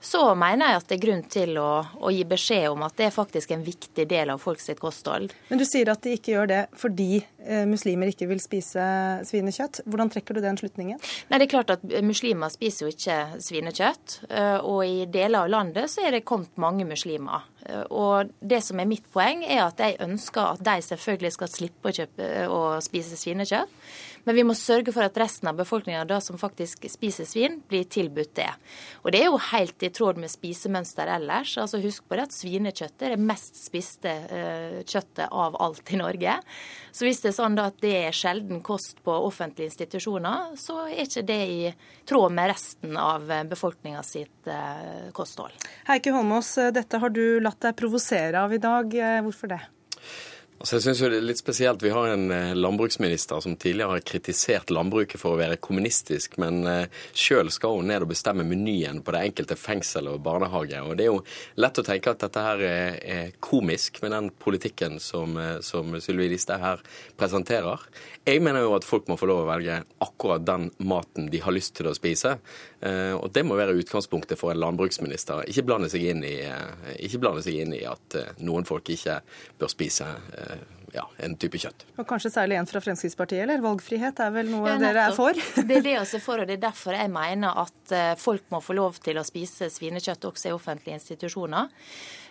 så mener jeg at det er grunn til å, å, gi beskjed om at det er faktisk en viktig del av folks kosthold. Men du sier at de ikke gjør det fordi eh, muslimer ikke vil spise svinekjøtt. Hvordan trekker du den slutningen? Nei, det er klart at Muslimer spiser jo ikke svinekjøtt. Eh, og i deler av landet så er det kommet mange muslimer. Eh, og det som er mitt poeng, er at jeg ønsker at de selvfølgelig skal slippe å, kjøpe, å spise svinekjøtt. Men vi må sørge for at resten av befolkninga som faktisk spiser svin, blir tilbudt det. Og det er jo helt i tråd med spisemønster ellers. Altså Husk på det at svinekjøttet er det mest spiste uh, kjøttet av alt i Norge. Så hvis det er sånn at det er sjelden kost på offentlige institusjoner, så er ikke det i tråd med resten av befolkninga sitt uh, kosthold. Heike Holmås, dette har du latt deg provosere av i dag. Hvorfor det? Altså jeg synes jo det er litt spesielt. Vi har en eh, landbruksminister som tidligere har kritisert landbruket for å være kommunistisk, men eh, sjøl skal hun ned og bestemme menyen på det enkelte fengsel og barnehage. Og Det er jo lett å tenke at dette her er komisk med den politikken som, eh, som Sylvi Listhaug her presenterer. Jeg mener jo at folk må få lov å velge akkurat den maten de har lyst til å spise. Og det må være utgangspunktet for en landbruksminister. Ikke blande seg inn i, blande seg inn i at noen folk ikke bør spise uh, ja, en type kjøtt. Og Kanskje særlig en fra Fremskrittspartiet, eller? Valgfrihet er vel noe ja, dere er for? det er det vi er for, og det er derfor jeg mener at eh, folk må få lov til å spise svinekjøtt også i offentlige institusjoner.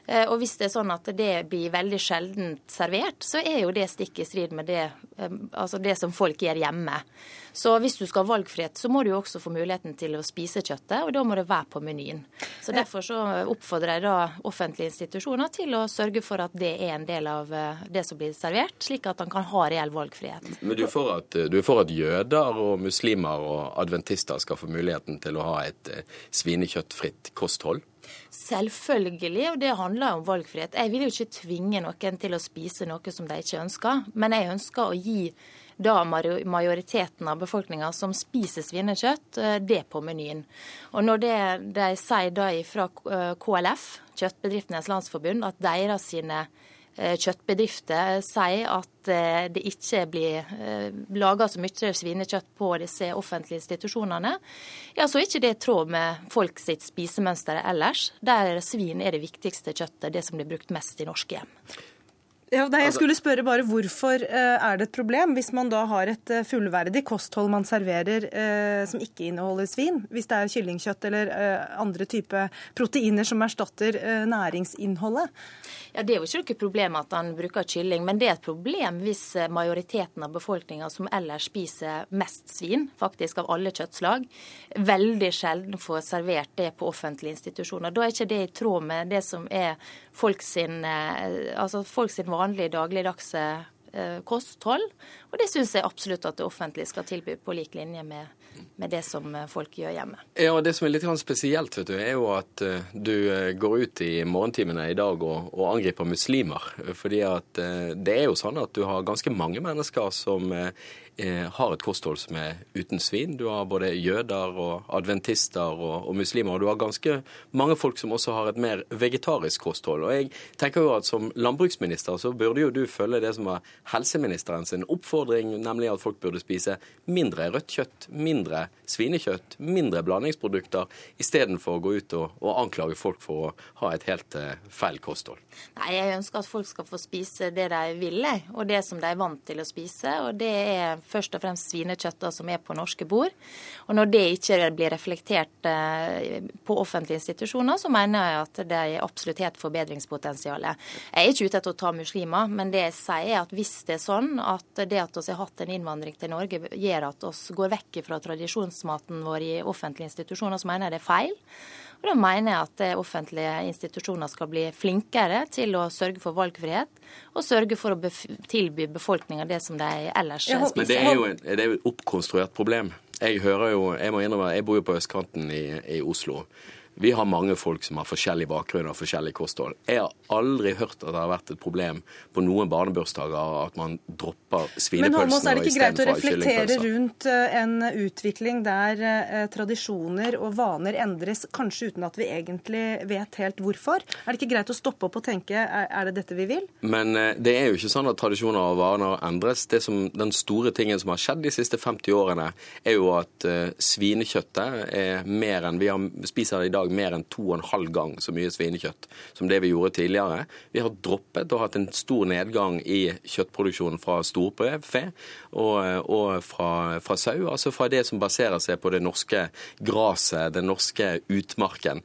Eh, og hvis det er sånn at det blir veldig sjeldent servert, så er jo det stikk i strid med det, eh, altså det som folk gjør hjemme. Så hvis du skal ha valgfrihet, så må du jo også få muligheten til å spise kjøttet, og da må det være på menyen. Så Derfor så oppfordrer jeg da offentlige institusjoner til å sørge for at det er en del av det som blir servert, slik at han kan ha reell valgfrihet. Men du er for at, er for at jøder og muslimer og adventister skal få muligheten til å ha et svinekjøttfritt kosthold? Selvfølgelig, og det handler om valgfrihet. Jeg vil jo ikke tvinge noen til å spise noe som de ikke ønsker, men jeg ønsker å gi da majoriteten av befolkninga som spiser svinekjøtt, eh, det på menyen. Og når det de sier da fra eh, KLF, Kjøttbedriftenes Landsforbund, at deres sine eh, kjøttbedrifter sier at eh, det ikke blir laga så mye svinekjøtt på disse offentlige institusjonene, ja, så er ikke det i tråd med folk sitt spisemønster ellers, der svin er det viktigste kjøttet, det som blir brukt mest i norske hjem. Ja, nei, jeg skulle spørre bare Hvorfor eh, er det et problem hvis man da har et eh, fullverdig kosthold man serverer eh, som ikke inneholder svin? Hvis det er kyllingkjøtt eller andre typer proteiner som erstatter næringsinnholdet? Ja, Det er jo ikke noe problem at han bruker kylling, men det er et problem hvis majoriteten av befolkninga som ellers spiser mest svin, faktisk av alle kjøttslag, veldig sjelden får servert det på offentlige institusjoner. Da er ikke det i tråd med det som er folk sin, altså folk sin vanlig dagligdagse eh, kosthold. Og det syns jeg absolutt at det offentlige skal tilby på lik linje med, med det som eh, folk gjør hjemme. Ja, og Det som er litt spesielt, vet du, er jo at uh, du går ut i morgentimene i dag og, og angriper muslimer. Fordi at det er jo sånn at du har ganske mange mennesker som Eh, har et kosthold som er uten svin. Du har både jøder og adventister og, og, muslimer. Og du har ganske mange folk som også har et mer vegetarisk kosthold. Og jeg tenker jo at Som landbruksminister så burde jo du følge det som var helseministeren sin oppfordring, nemlig at folk burde spise mindre rødt kjøtt, mindre svinekjøtt, mindre blandingsprodukter, istedenfor å gå ut og, og, anklage folk for å ha et helt uh, feil kosthold. Nei, Jeg ønsker at folk skal få spise det de vil, og det som de er vant til å spise. og det er først og fremst svinekjøtt som er på norske bord. Og når det ikke blir reflektert uh, på offentlige institusjoner, så mener jeg at det er absolutt helt forbedringspotensial. Jeg er ikke ute etter å ta muslimer, men det jeg sier er at hvis det er sånn at det at vi har hatt en innvandring til Norge gjør at vi går vekk fra tradisjonsmaten vår i offentlige institusjoner, så mener jeg det er feil. Og Da mener jeg at offentlige institusjoner skal bli flinkere til å sørge for valgfrihet, og sørge for å tilby befolkninga det som de ellers spiser. Men det er jo, en, det er jo et oppkonstruert problem. Jeg hører jo, jeg må innrømme, jeg bor jo på østkanten i, i Oslo. Vi har mange folk som har forskjellig bakgrunn og forskjellig kosthold. Jeg har aldri hørt at det har vært et problem på noen barnebursdager at man dropper svinepølsene Men Holmås, er det ikke greit å reflektere rundt eh, en utvikling der eh, tradisjoner og vaner endres, kanskje uten at vi egentlig vet helt hvorfor? Er det ikke greit å stoppe opp og tenke er det dette vi vil? Men eh, det er jo ikke sånn at tradisjoner og vaner endres. Det som, den store tingen som har skjedd de siste 50 årene, er jo at svinekjøttet er mer enn vi har, spiser i dag dag mer enn to og en halv gang så mye svinekjøtt som det vi gjorde tidligere. Vi har droppet og hatt en stor nedgang i kjøttproduksjonen fra storfe og, og fra, fra, sau. Altså fra det som baserer seg på det norske gresset, den norske utmarken.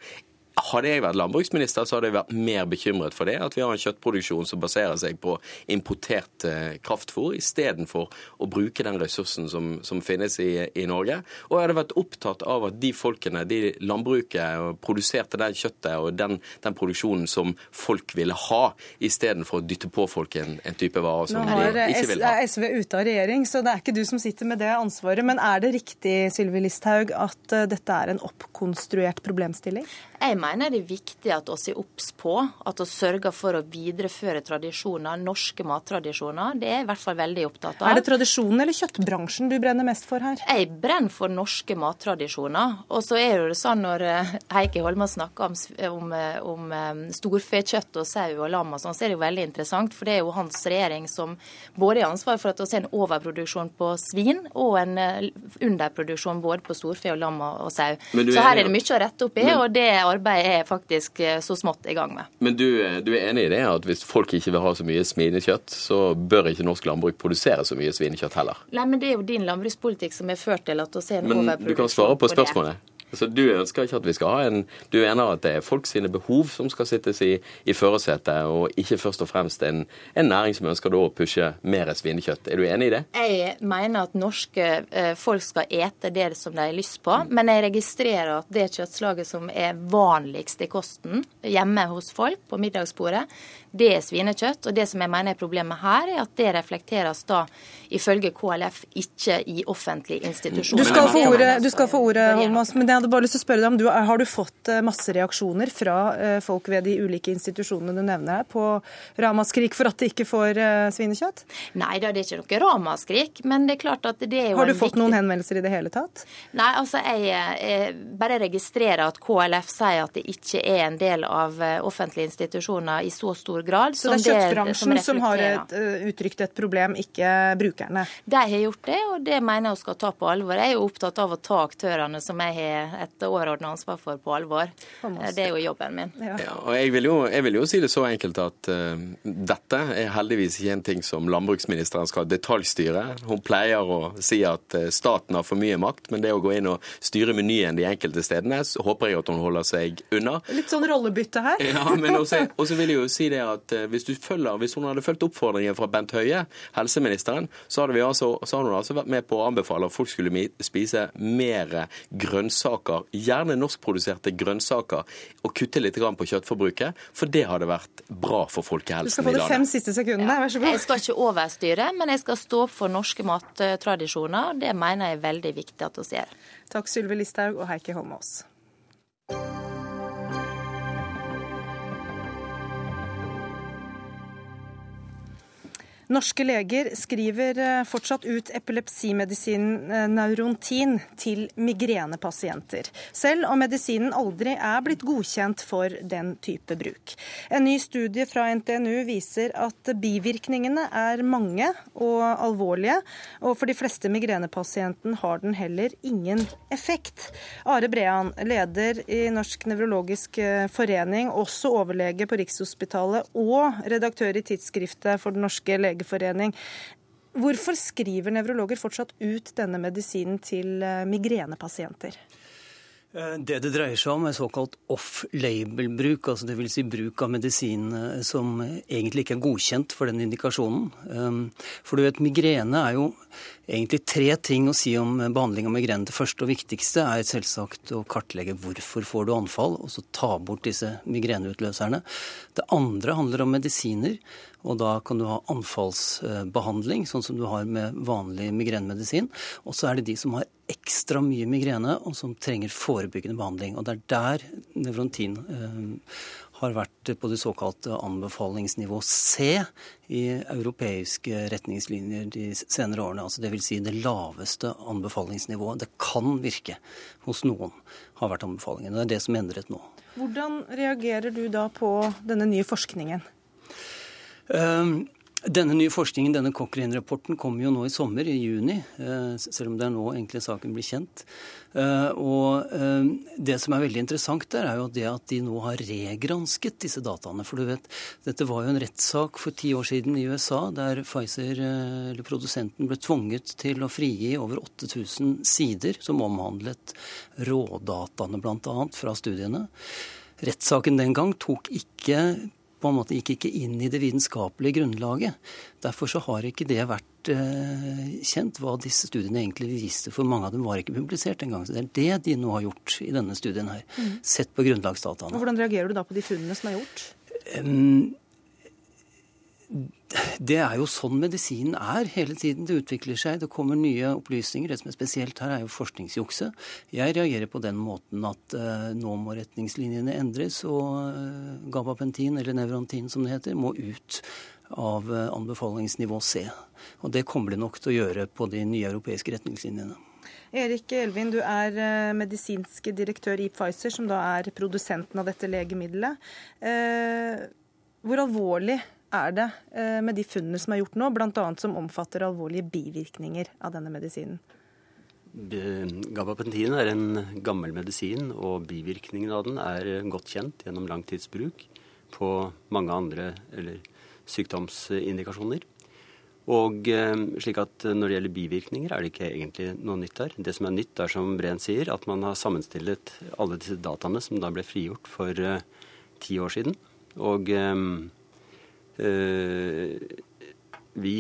Hadde jeg vært landbruksminister, så hadde jeg vært mer bekymret for det. At vi har en kjøttproduksjon som baserer seg på importert eh, kraftfôr, istedenfor å bruke den ressursen som, som finnes i, i, Norge. Og jeg hadde vært opptatt av at de folkene, de landbruket, produserte det kjøttet og den, den, produksjonen som folk ville ha, istedenfor å dytte på folk en, en type varer som de ikke vil ha. Nå er SV ute av regjering, så det er ikke du som sitter med det ansvaret. Men er det riktig, Sylvi Listhaug, at eh, dette er en oppkonstruert problemstilling? Jeg mener det er viktig at vi er obs på at vi sørger for å videreføre tradisjoner, norske mattradisjoner. Det er jeg i hvert fall veldig opptatt av. Er det tradisjonen eller kjøttbransjen du brenner mest for her? Jeg brenner for norske mattradisjoner. Og så er det sånn når eh, Heikki Holmås snakker om, om, eh, om, eh, storfekjøtt og sau og lam og sånn, så er det jo veldig interessant. For det er jo hans regjering som både har ansvar for at vi har en overproduksjon på svin og en underproduksjon både på storfe og lam og sau. Så her er det mye å rette opp i. og det arbeidet er faktisk eh, så smått i gang med. Men du, eh, du, er enig i det at hvis folk ikke vil ha så mye svinekjøtt, så bør ikke norsk landbruk produsere så mye svinekjøtt heller? Nei, men det er jo din landbrukspolitikk som har ført til at vi ser en overproduksjon på det. Men du kan svare på spørsmålet. Så du ønsker ikke at vi skal ha en Du mener at det er folk sine behov som skal sittes i, i førersetet, og ikke først og fremst en, en, næring som ønsker å pushe mer svinekjøtt. Er du enig i det? Jeg mener at norske eh, folk skal ete det som de har lyst på, men jeg registrerer at det kjøttslaget som er vanligst i kosten hjemme hos folk på middagsbordet, det er svinekjøtt. Og det som jeg mener er problemet her, er at det reflekteres da ifølge KLF ikke i offentlige institusjoner. Du skal få ordet, du skal få ordet Holmås, men jeg hadde bare lyst til å spørre deg om du, Har du fått eh, masse reaksjoner fra eh, folk ved de ulike institusjonene du nevner her, på ramaskrik for at de ikke får eh, svinekjøtt? Nei da, det er ikke noe ramaskrik. Men det er klart at det er jo Har du fått viktig... noen henvendelser i det hele tatt? Nei, altså jeg, jeg bare registrerer at KLF sier at det ikke er en del av offentlige institusjoner i så stor grad. Så det er kjøttbransjen som, har et, uttrykt et problem, ikke brukerne? De har gjort det, og det mener jeg vi skal ta på alvor. Jeg er jo opptatt av å ta aktørene som jeg har et overordnet ansvar for, på alvor. Det er jo jobben min. Ja, og jeg vil, jo, jeg vil jo si det så enkelt at uh, dette er heldigvis ikke en ting som landbruksministeren skal detaljstyre. Hun pleier å si at uh, staten har for mye makt, men det å gå inn og styre menyen de enkelte stedene, så håper jeg at hun holder seg unna. Litt sånn rollebytte her. Ja, men også, også vil jeg jo si det at hvis, du følger, hvis hun hadde fulgt oppfordringen fra Bent Høie, helseministeren, så hadde, vi altså, så hadde hun altså vært med på å anbefale at folk skulle spise mer grønnsaker, gjerne norskproduserte grønnsaker, og kutte litt på kjøttforbruket, for det hadde vært bra for folkehelsen i landet. Du skal få de fem siste sekundene, vær så god. Jeg skal ikke overstyre, men jeg skal stå opp for norske mattradisjoner. Det mener jeg er veldig viktig at vi gjør. Takk Sylvi Listhaug og Heikki Holmås. Norske leger skriver eh, fortsatt ut epilepsimedisinen eh, Neurontin til migrenepasienter, selv om medisinen aldri er blitt godkjent for den type bruk. En ny studie fra NTNU viser at bivirkningene er mange og alvorlige, og for de fleste migrenepasienten har den heller ingen effekt. Are Brean, leder i Norsk nevrologisk eh, forening, også overlege på Rikshospitalet og redaktør i tidsskriftet for Den norske legeforening. Hvorfor skriver nevrologer fortsatt ut denne medisinen til eh, migrenepasienter? Eh, Det det dreier seg om, er såkalt off-label-bruk, altså dvs. Si bruk av medisin eh, som egentlig ikke er godkjent for den indikasjonen. For du vet, migrene er jo egentlig tre ting å si om behandling av migrene. Det første og viktigste er selvsagt å kartlegge hvorfor får du anfall, og så ta bort disse migreneutløserne. Det andre handler om medisiner, og da kan du ha anfallsbehandling, sånn som du har med vanlig migrenemedisin. Og så er det de som har ekstra mye migrene, og som trenger forebyggende behandling. Og det er der nevrontin eh, har vært på det såkalte anbefalingsnivå C i europeiske retningslinjer de senere årene. Altså Dvs. Si det laveste anbefalingsnivået. Det kan virke hos noen, har vært anbefalingen. Det er det som er endret nå. Hvordan reagerer du da på denne nye forskningen? Um, Denne nye forskningen, denne Cochrane-rapporten, kommer jo nå i sommer, i juni. eh, Selv om det er nå egentlig saken blir kjent. Eh, Og eh, det som er veldig interessant der, er jo det at de nå har regransket disse dataene. For du vet, dette var jo en rettssak for ti år siden i USA, der Pfizer, eller produsenten, ble tvunget til å frigi over 8000 sider som omhandlet rådataene, bl.a. fra studiene. Rettssaken den gang tok ikke på en måte gikk ikke inn i det vitenskapelige grunnlaget. Derfor så har ikke det vært eh, kjent hva disse studiene egentlig viste, for mange av dem var ikke publisert engang. Så det er det de nå har gjort i denne studien her. Mm. Sett på grunnlagsdataene. Hvordan reagerer du da på de funnene som er gjort? Um, det er jo sånn medisinen er hele tiden. Det utvikler seg, det kommer nye opplysninger. Det som er spesielt her, er jo forskningsjukse. Jeg reagerer på den måten at uh, nå må retningslinjene endres, og uh, gabapentin, eller nevrontin som det heter, må ut av uh, anbefalingsnivå C. Og det kommer det nok til å gjøre på de nye europeiske retningslinjene. Erik Elvin, du er medisinske medisinsk direktør i Pfizer, som da er produsenten av dette legemiddelet. Hvor alvorlig er det eh, med de funnene som er gjort nå, bl.a. som omfatter alvorlige bivirkninger av denne medisinen? Gabapentin er en gammel medisin, og bivirkningen av den er godt kjent gjennom langtidsbruk på mange andre eller sykdomsindikasjoner. Og eh, slik at Når det gjelder bivirkninger, er det ikke egentlig noe nytt der. Det som er nytt, er som Breen sier, at man har sammenstillet alle disse dataene som da ble frigjort for eh, ti år siden. Og vi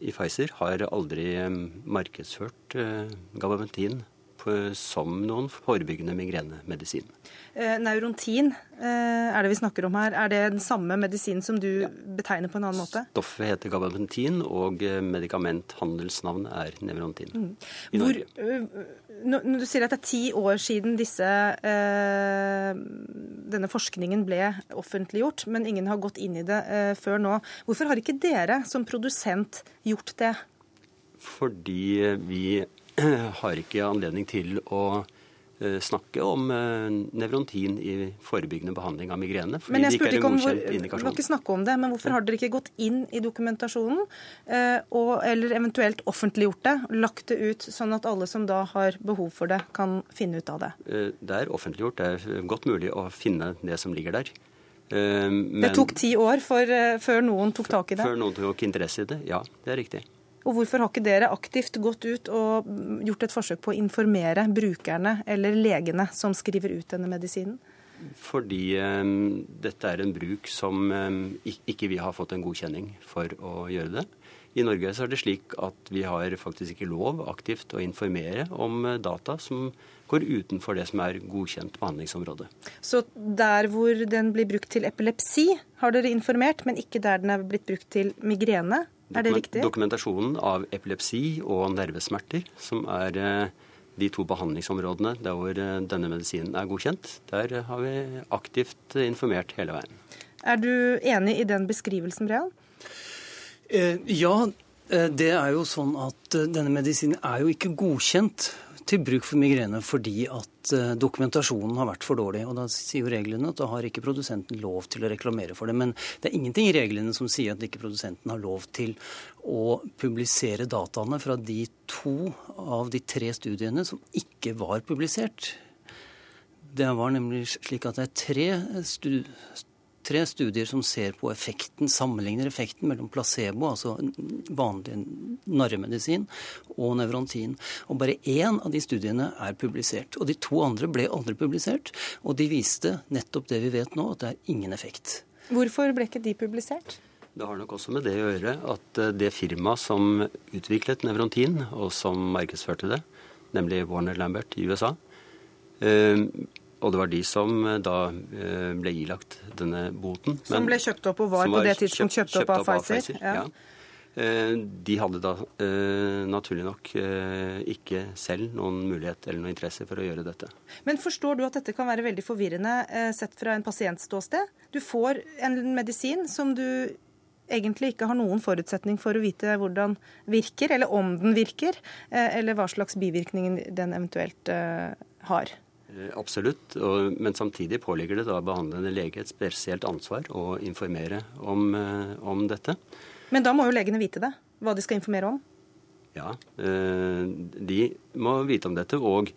i Pfizer har aldri eh, markedsført eh, gabapentin som noen forebyggende migrenemedisin. Eh, Neurontin eh, er det vi snakker om her. Er det den samme medisinen som du betegner på en annen måte? Stoffet heter gabapentin, og medikamenthandelsnavn medikamenthandelsnavnet er nevrontin. Mm. Hvor, når du sier at det er ti år siden disse, denne forskningen ble offentliggjort, men ingen har gått inn i det før nå. Hvorfor har ikke dere som produsent gjort det? Fordi vi har ikke anledning til å Eh, snakke om eh, nevrontin i forebyggende behandling av migrene. Men jeg spurte ikke om hvor, var ikke snakke om det, men hvorfor har dere ikke gått inn i dokumentasjonen eh, og, eller eventuelt offentliggjort det, lagt det ut sånn at alle som da har behov for det, kan finne ut av det? Det er offentliggjort. Det er godt mulig å finne det som ligger der. Men, det tok ti år for, før noen tok tak i det? Før noen tok interesse i det, ja. Det er riktig. Og hvorfor har ikke dere aktivt gått ut og gjort et forsøk på å informere brukerne eller legene som skriver ut denne medisinen? Fordi um, dette er en bruk som um, ikke vi har fått en godkjenning for å gjøre det. I Norge så er det slik at vi har faktisk ikke lov aktivt å informere om eh, data som går utenfor det som er godkjent behandlingsområde. Så der hvor den blir brukt til epilepsi, har dere informert, men ikke der den er blitt brukt til migrene? Er det riktig? Dokumentasjonen av epilepsi og nervesmerter, som er eh, de to behandlingsområdene der hvor eh, denne medisinen er godkjent, der har vi aktivt informert hele veien. Er du enig i den beskrivelsen, Brean? Eh, ja, det er jo sånn at denne medisinen er jo ikke godkjent til bruk for migrene fordi at eh, dokumentasjonen har vært for dårlig. Og Da sier jo reglene at da har ikke produsenten lov til å reklamere for det. Men det er ingenting i reglene som sier at ikke produsenten har lov til å publisere dataene fra de to av de tre studiene som ikke var publisert. Det var nemlig slik at det er tre tre studier som ser på effekten, sammenligner effekten mellom placebo, altså vanlig narremedisin, og nevrontin. Og bare én av de studiene er publisert. Og de to andre ble aldri publisert. Og de viste nettopp det vi vet nå, at det er ingen effekt. Hvorfor ble ikke de publisert? Det har nok også med det å gjøre at eh, det firmaet som utviklet nevrontin, og som markedsførte det, nemlig Warner Lambert i USA, eh, og det var de som eh, da eh, ble ilagt denne boten. Som ble kjøpt opp og var, på det tidspunkt kjøpt, kjøpt, opp, av, av Pfizer? Pfizer ja. ja. Eh, de hadde da naturlig nok ikke selv noen mulighet eller noen interesse for å gjøre dette. Men forstår du at dette kan være veldig forvirrende sett fra en pasientståsted? Du får en medisin som du egentlig ikke har noen forutsetning for å vite hvordan virker, eller om den virker, eller hva slags bivirkninger den eventuelt har. Eh, absolutt, men samtidig påligger det da behandlende lege et spesielt ansvar å informere om, eh, om, dette. Men da må jo legene vite det, hva de skal informere om? Ja, eh, de må vite om dette. Og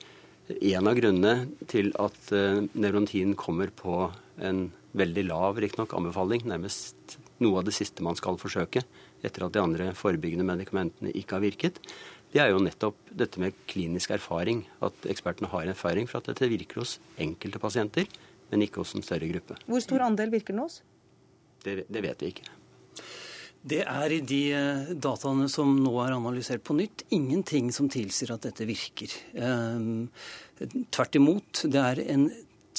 en av grunnene til at nevrontin kommer på en veldig lav riktignok anbefaling, nærmest noe av det siste man skal forsøke etter at de andre forebyggende medikamentene ikke har virket, det er jo nettopp dette med klinisk erfaring. At ekspertene har erfaring for at dette virker hos enkelte pasienter, men ikke hos en større gruppe. Hvor stor andel virker den hos? Det, det vet vi ikke. Det er i de eh, dataene som nå er analysert på nytt, ingenting som tilsier at dette virker. Ehm, tvert imot. Det er en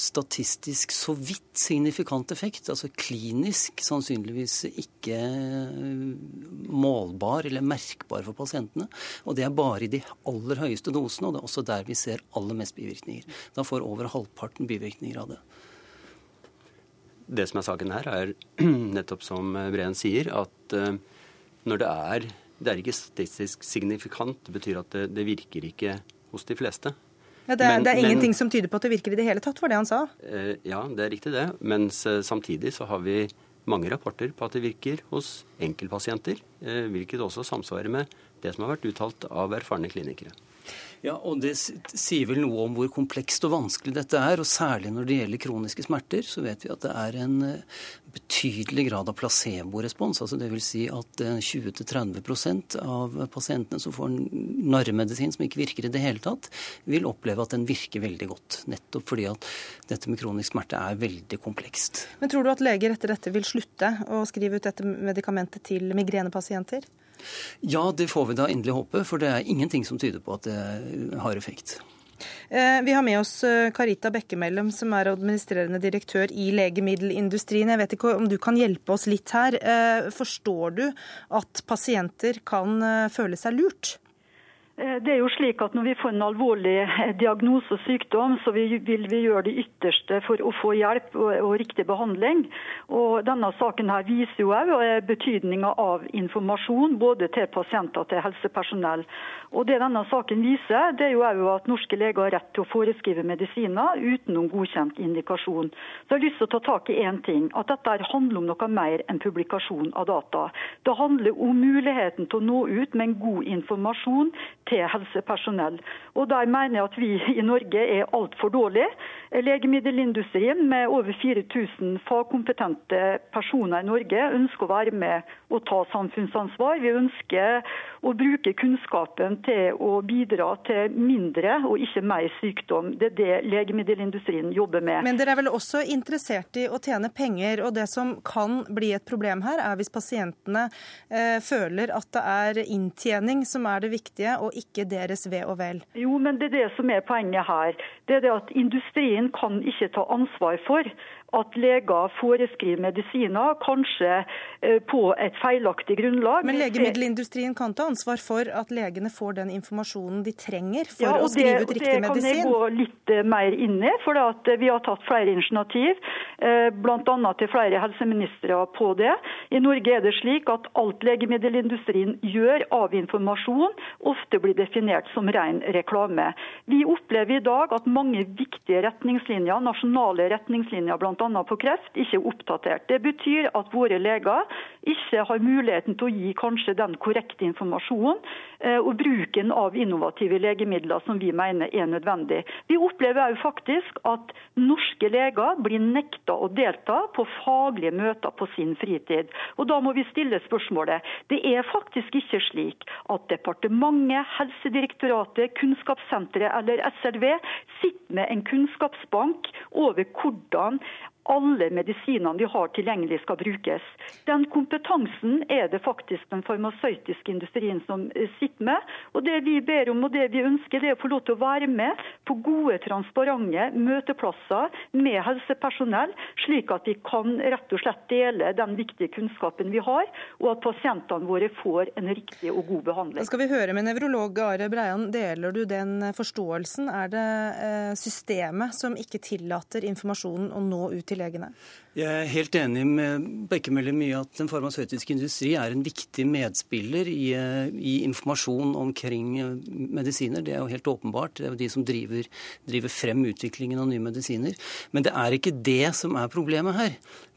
statistisk så vidt signifikant effekt, altså klinisk sannsynligvis ikke eh, målbar eller merkbar for pasientene. Og det er bare i de aller høyeste dosene, og det er også der vi ser aller mest bivirkninger. Da får over halvparten bivirkninger av det. Det som er saken her, er nettopp som Breen sier, at eh, når det er det er ikke statistisk signifikant. Det betyr at det, det virker ikke hos de fleste. Ja, det, er, men, det er ingenting men, som tyder på at det virker i det hele tatt, for det han sa? Eh, ja, det er riktig det. Mens eh, samtidig så har vi mange rapporter på at det virker hos enkeltpasienter. Eh, hvilket også samsvarer med det som har vært uttalt av erfarne klinikere. Ja, og Det sier vel noe om hvor komplekst og vanskelig dette er. og Særlig når det gjelder kroniske smerter, så vet vi at det er en betydelig grad av placebo-respons. altså Dvs. Si at 20-30 eh, av pasientene som får narremedisin som ikke virker i det hele tatt, vil oppleve at den virker veldig godt. Nettopp fordi at dette med kronisk smerte er veldig komplekst. Men tror du at leger etter dette vil slutte å skrive ut dette medikamentet til migrenepasienter? Ja, det får vi da endelig håpe, for det er ingenting som tyder på at det har effekt. Eh, vi har med oss eh, Karita Bekkemellem, som er administrerende direktør i legemiddelindustrien. Jeg vet ikke om du kan hjelpe oss litt her. Eh, forstår du at pasienter kan føle seg lurt? Eh, det er jo slik at Når vi får en alvorlig eh, diagnose og sykdom, så vil vi gjøre det ytterste for å få hjelp og, riktig behandling. Og Denne saken her viser jo eh, betydninga av informasjon både til pasienter og til helsepersonell. Og Det denne saken viser, det er jo at norske leger har rett til å foreskrive medisiner uten noen godkjent indikasjon. Så jeg har lyst til å ta tak i én ting, at dette handler om noe mer enn publikasjon av data. Det handler om muligheten til å nå ut med en god informasjon til helsepersonell. Og Der mener jeg at vi i Norge er altfor dårlige. Legemiddelindustrien med over 4000 fagkompetente personer i Norge ønsker å være med og ta samfunnsansvar. Vi ønsker å bruke kunnskapen til å bidra til mindre og ikke mer sykdom. Det er det legemiddelindustrien jobber med. Men dere er vel også interessert i å tjene penger, og det som kan bli et problem her, er hvis pasientene eh, føler at det er inntjening som er det viktige, og ikke deres ve og vel? Jo, men det er det som er poenget her. Det er det at Industrien kan ikke ta ansvar for at leger foreskriver medisiner, kanskje eh, på et feilaktig grunnlag. Men legemiddelindustrien kan ta ansvar for at legene får den informasjonen de trenger for ja, å skrive det, ut riktig medisin? Det kan jeg gå litt eh, mer inn i. for at Vi har tatt flere initiativ, eh, bl.a. til flere helseministre på det. I Norge er det slik at alt legemiddelindustrien gjør av informasjon, ofte blir definert som ren reklame. Vi opplever i dag at mange viktige retningslinjer, nasjonale retningslinjer bl.a bl.a. på kreft, ikke er oppdatert. Det betyr at våre leger ikke har muligheten til å gi kanskje den korrekte informasjonen eh, og bruken av innovative legemidler som vi mener er nødvendig. Vi opplever òg faktisk at norske leger blir nekta å delta på faglige møter på sin fritid. Og Da må vi stille spørsmålet. Det er faktisk ikke slik at departementet, Helsedirektoratet, Kunnskapssenteret eller SLV sitter med en kunnskapsbank over hvordan alle medisinene vi har tilgjengelig skal brukes. Den kompetansen er det faktisk den farmasøytiske industrien som eh, sitter med. Og Det vi ber om og det vi ønsker, det er å få lov til å være med på gode, transparente møteplasser med helsepersonell, slik at vi kan rett og slett dele den viktige kunnskapen vi har, og at pasientene våre får en riktig og god behandling. Da skal vi høre med nevrolog Are Breian. Deler du den forståelsen? Er det eh, systemet som ikke tillater informasjonen å nå ut til til legene? Jeg er helt enig med Bekkemellem i at den farmasøytiske industri er en viktig medspiller i, i, informasjon omkring medisiner. Det er jo helt åpenbart. Det er jo de som driver, driver frem utviklingen av nye medisiner. Men det er ikke det som er problemet her.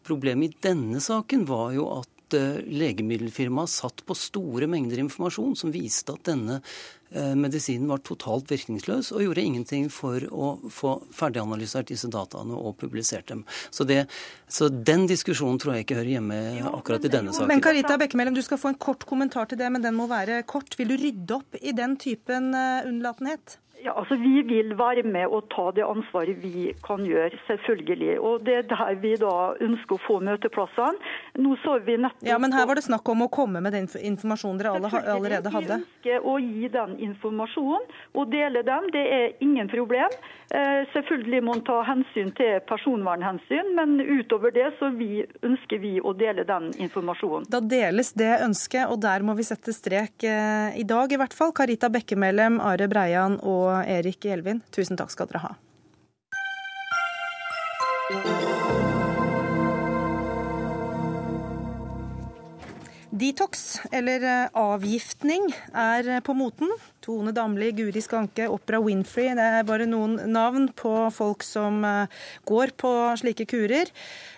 Problemet i denne saken var jo at eh, legemiddelfirmaet satt på store mengder informasjon som viste at denne Eh, medisinen var totalt virkningsløs og gjorde ingenting for å få ferdiganalysert disse dataene og publisert dem. Så, det, så, den diskusjonen tror jeg ikke hører hjemme akkurat i denne saken. Men Karita Bekkemellem, du skal få en kort kommentar til det, men den må være kort. Vil du rydde opp i den typen eh, unnlatenhet? Ja, altså Vi vil være med og ta det ansvaret vi kan gjøre, selvfølgelig. Og Det er der vi da ønsker å få møteplassene. Nå så vi nettopp... Ja, Men her var det snakk om å komme med den informasjonen dere alle, allerede hadde? Vi ønsker å gi den informasjonen og dele den. Det er ingen problem. Eh, selvfølgelig må man ta hensyn til personvernhensyn, men utover det så vi, ønsker vi å dele den informasjonen. Da deles det ønsket, og der må vi sette strek eh, i dag i hvert fall. Karita Bekkemellem, Are Breian og Erik Elvin, tusen takk skal dere ha. Detox, eller eh, avgiftning, er på moten. Tone Damli, Guri Skanke, Opera Winfrey. Det er bare noen navn på folk som eh, går på slike kurer.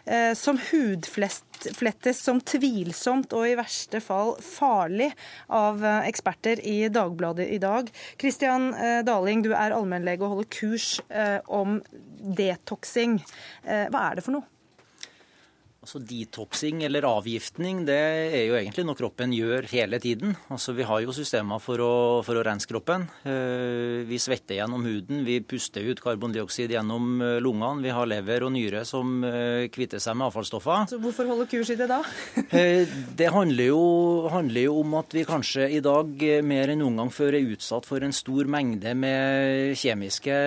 Eh, som hudflettes som tvilsomt og i verste fall farlig av eksperter i Dagbladet i dag. Kristian Daling, du er allmennlege og holder kurs om detoxing. Hva er det for noe? Altså Detoxing eller avgiftning det er jo egentlig noe kroppen gjør hele tiden. Altså Vi har jo systemer for å, for å rense kroppen. Eh, vi svetter gjennom huden, vi puster ut karbondioksid gjennom eh, lungene. Vi har lever og nyre som eh, kvitter seg med avfallsstoffer. Så Hvorfor holde kurs i det da? det handler jo, handler jo, om at vi kanskje i dag mer enn noen gang før er utsatt for en stor mengde med kjemiske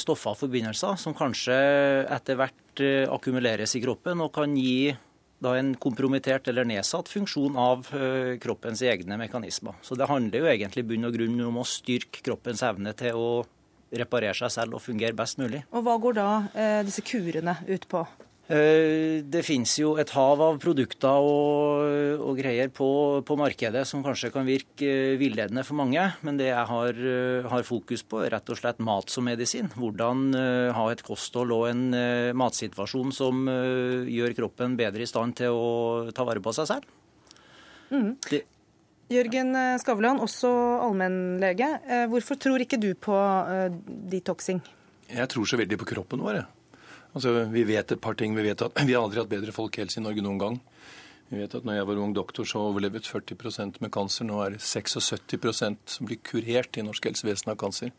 stoffer og forbindelser, som kanskje etter hvert Eh, akkumuleres i kroppen og kan gi da en kompromittert eller nedsatt funksjon av eh, kroppens egne mekanismer. Så det handler jo egentlig bunn og grunn om å styrke kroppens evne til å reparere seg selv og fungere best mulig. Og Hva går da eh, disse kurene ut på? Eh, det finnes jo et hav av produkter og, og greier på, på, markedet som kanskje kan virke villedende for mange, men det jeg har, eh, har, fokus på, er rett og slett mat som medisin. Hvordan ha et kosthold og en matsituasjon som gjør kroppen bedre i stand til å ta vare på seg selv. Mm. Det... Jørgen Skavlan, også allmennlege. Hvorfor tror ikke du på detoxing? Jeg tror så veldig på kroppen vår. Jeg. Altså, vi vet et par ting. Vi vet at vi har aldri hatt bedre folkehelse i Norge noen gang. Vi vet at når jeg var ung doktor, så overlevet 40% med kanser. Nå er det 76% som blir kurert i norsk helsevesen av kanser.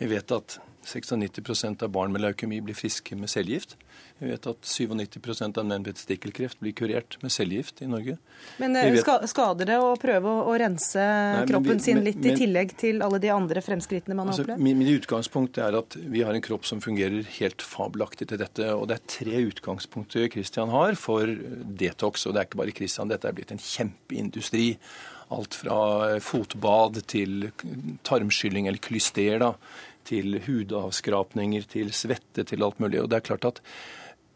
Vi vet at 96% av barn med leukemi blir friske med cellegift. Vi vet at 97% av menn med testikkelkreft blir kurert med cellegift i Norge. Men eh, vet... skader det å prøve å rense Nei, kroppen vi, sin litt men, i tillegg til alle de andre fremskrittene man altså, har opplevd? Min, min utgangspunkt er at vi har en kropp som fungerer helt fabelaktig til dette. Og det er tre utgangspunkter Christian har for detox. Og det er ikke bare Christian, dette er blitt en kjempeindustri. Alt fra fotbad til tarmskylling eller klyster. da, til hudavskrapninger, til svette, til alt mulig. Og det er klart at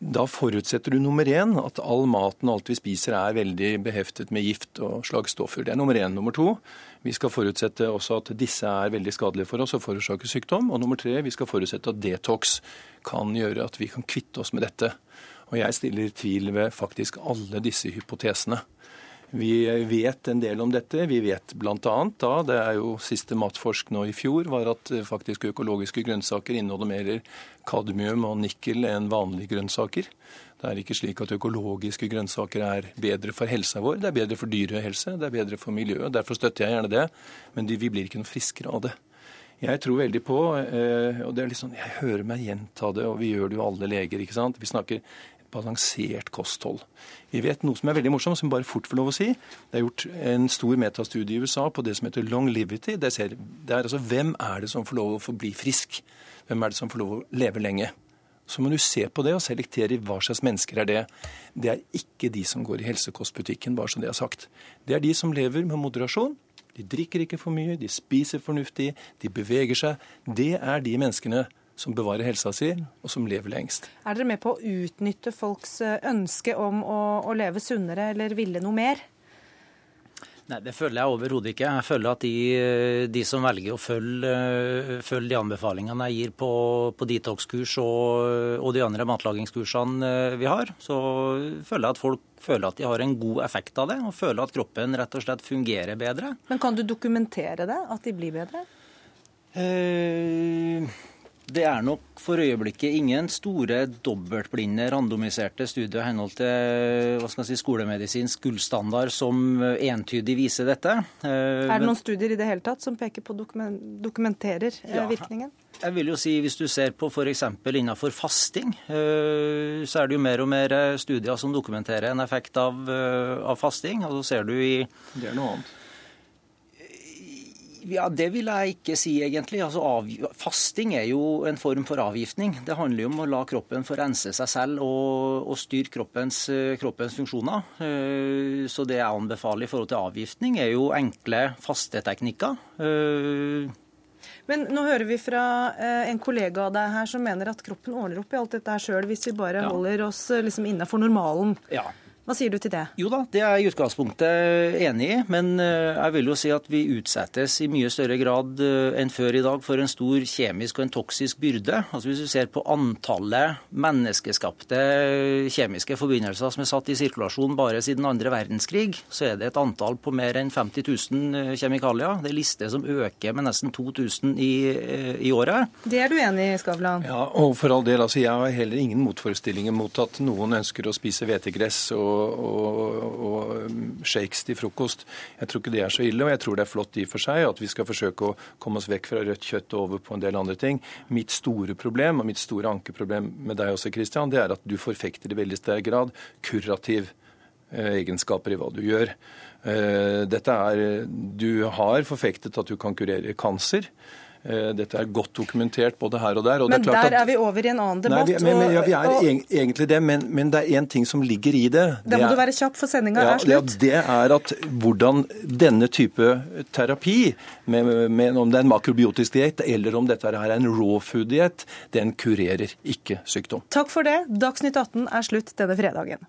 da forutsetter du nummer én at all maten og alt vi spiser er veldig beheftet med gift og slagstoffer. Det er nummer én. Nummer to, vi skal forutsette også at disse er veldig skadelige for oss og forårsaker sykdom. Og nummer tre, vi skal forutsette at detox kan gjøre at vi kan kvitte oss med dette. Og jeg stiller tvil ved faktisk alle disse hypotesene. Vi vet en del om dette. Vi vet bl.a. da, det er jo siste matforsk nå i fjor, var at eh, faktisk økologiske grønnsaker inneholder mer kadmium og nikkel enn vanlige grønnsaker. Det er ikke slik at økologiske grønnsaker er bedre for helsa vår. Det er bedre for dyrehelse, det er bedre for miljøet. Derfor støtter jeg gjerne det. Men vi blir ikke noe friskere av det. Jeg tror veldig på, eh, og det er litt sånn, jeg hører meg gjenta det, og vi gjør det jo alle leger. ikke sant? Vi snakker balansert kosthold. Vi vet noe som er veldig morsomt, som bare fort får lov å si. Det er gjort en stor metastudie i USA på det som heter longevity. Det, det er altså hvem er det som får lov å bli frisk? Hvem er det som får lov å leve lenge? Så må du se på det og selektere hva slags mennesker er det. Det er ikke de som går i helsekostbutikken, bare så det er sagt. Det er de som lever med moderasjon. De drikker ikke for mye, de spiser fornuftig, de beveger seg. Det er de menneskene som bevarer helsa si, og som lever lengst. Er dere med på å utnytte folks eh, ønske om å, å leve sunnere eller ville noe mer? Nei, Det føler jeg overhodet ikke. Jeg føler at de, de som velger å følge, følge, de anbefalingene jeg gir på, på detox-kurs og, og, de andre matlagingskursene eh, vi har, så føler jeg at folk føler at de har en god effekt av det, og føler at kroppen rett og slett fungerer bedre. Men kan du dokumentere det, at de blir bedre? Eh... Det er nok for øyeblikket ingen store dobbeltblinde, randomiserte studier i henhold til hva skal jeg si, skolemedisinsk gullstandard som entydig viser dette. Er det noen studier i det hele tatt som peker på dokumenterer eh, ja, virkningen? Jeg vil jo si Hvis du ser på f.eks. innenfor fasting, eh, så er det jo mer og mer studier som dokumenterer en effekt av, eh, av fasting. Altså ser du i Det er noe annet. Ja, Det vil jeg ikke si, egentlig. Altså, av, fasting er jo en form for avgiftning. Det handler jo om å la kroppen få rense seg selv og, og styre kroppens, eh, kroppens, funksjoner. Eh, så det jeg anbefaler i forhold til avgiftning, er jo enkle, fasteteknikker. Eh, Men nå hører vi fra en kollega av deg her som mener at kroppen ordner opp i alt dette her sjøl, hvis vi bare ja. holder oss liksom innafor normalen. Ja. Hva sier du til det? Jo da, det er jeg i utgangspunktet enig i. Men eh, jeg vil jo si at vi utsettes i mye større grad eh, enn før i dag for en stor kjemisk og en toksisk byrde. Altså Hvis du ser på antallet menneskeskapte kjemiske forbindelser som er satt i sirkulasjon bare siden andre verdenskrig, så er det et antall på mer enn 50 000 kjemikalier. Det er lister som øker med nesten 2000 i, i året. Det er du enig i, Skavlan? Ja, og for all del. altså Jeg har heller ingen motforestillinger mot at noen ønsker å spise hvetegress og og, og, shakes til frokost. Jeg tror ikke det er så ille, og jeg tror det er flott i og for seg at vi skal forsøke å komme oss vekk fra rødt kjøtt og over på en del andre ting. Mitt store problem, og mitt store ankeproblem med deg også, Christian, det er at du forfekter i veldig sterk grad kurativ eh, egenskaper i hva du gjør. Eh, dette er, Du har forfektet at du kan kurere kanser. Eh, dette er godt dokumentert både her og der. Og men er der at, er vi over i en annen debatt. Nei, vi, men, men, ja, vi er og, egentlig det, men, men, det er én ting som ligger i det. Da må er, du være kjapp, for sendinga ja, er slutt. Det, er at hvordan denne type terapi, med, med, om det er en makrobiotisk diett eller om dette er en raw food-diett, den kurerer ikke sykdom. Takk for det. Dagsnytt 18 er slutt denne fredagen.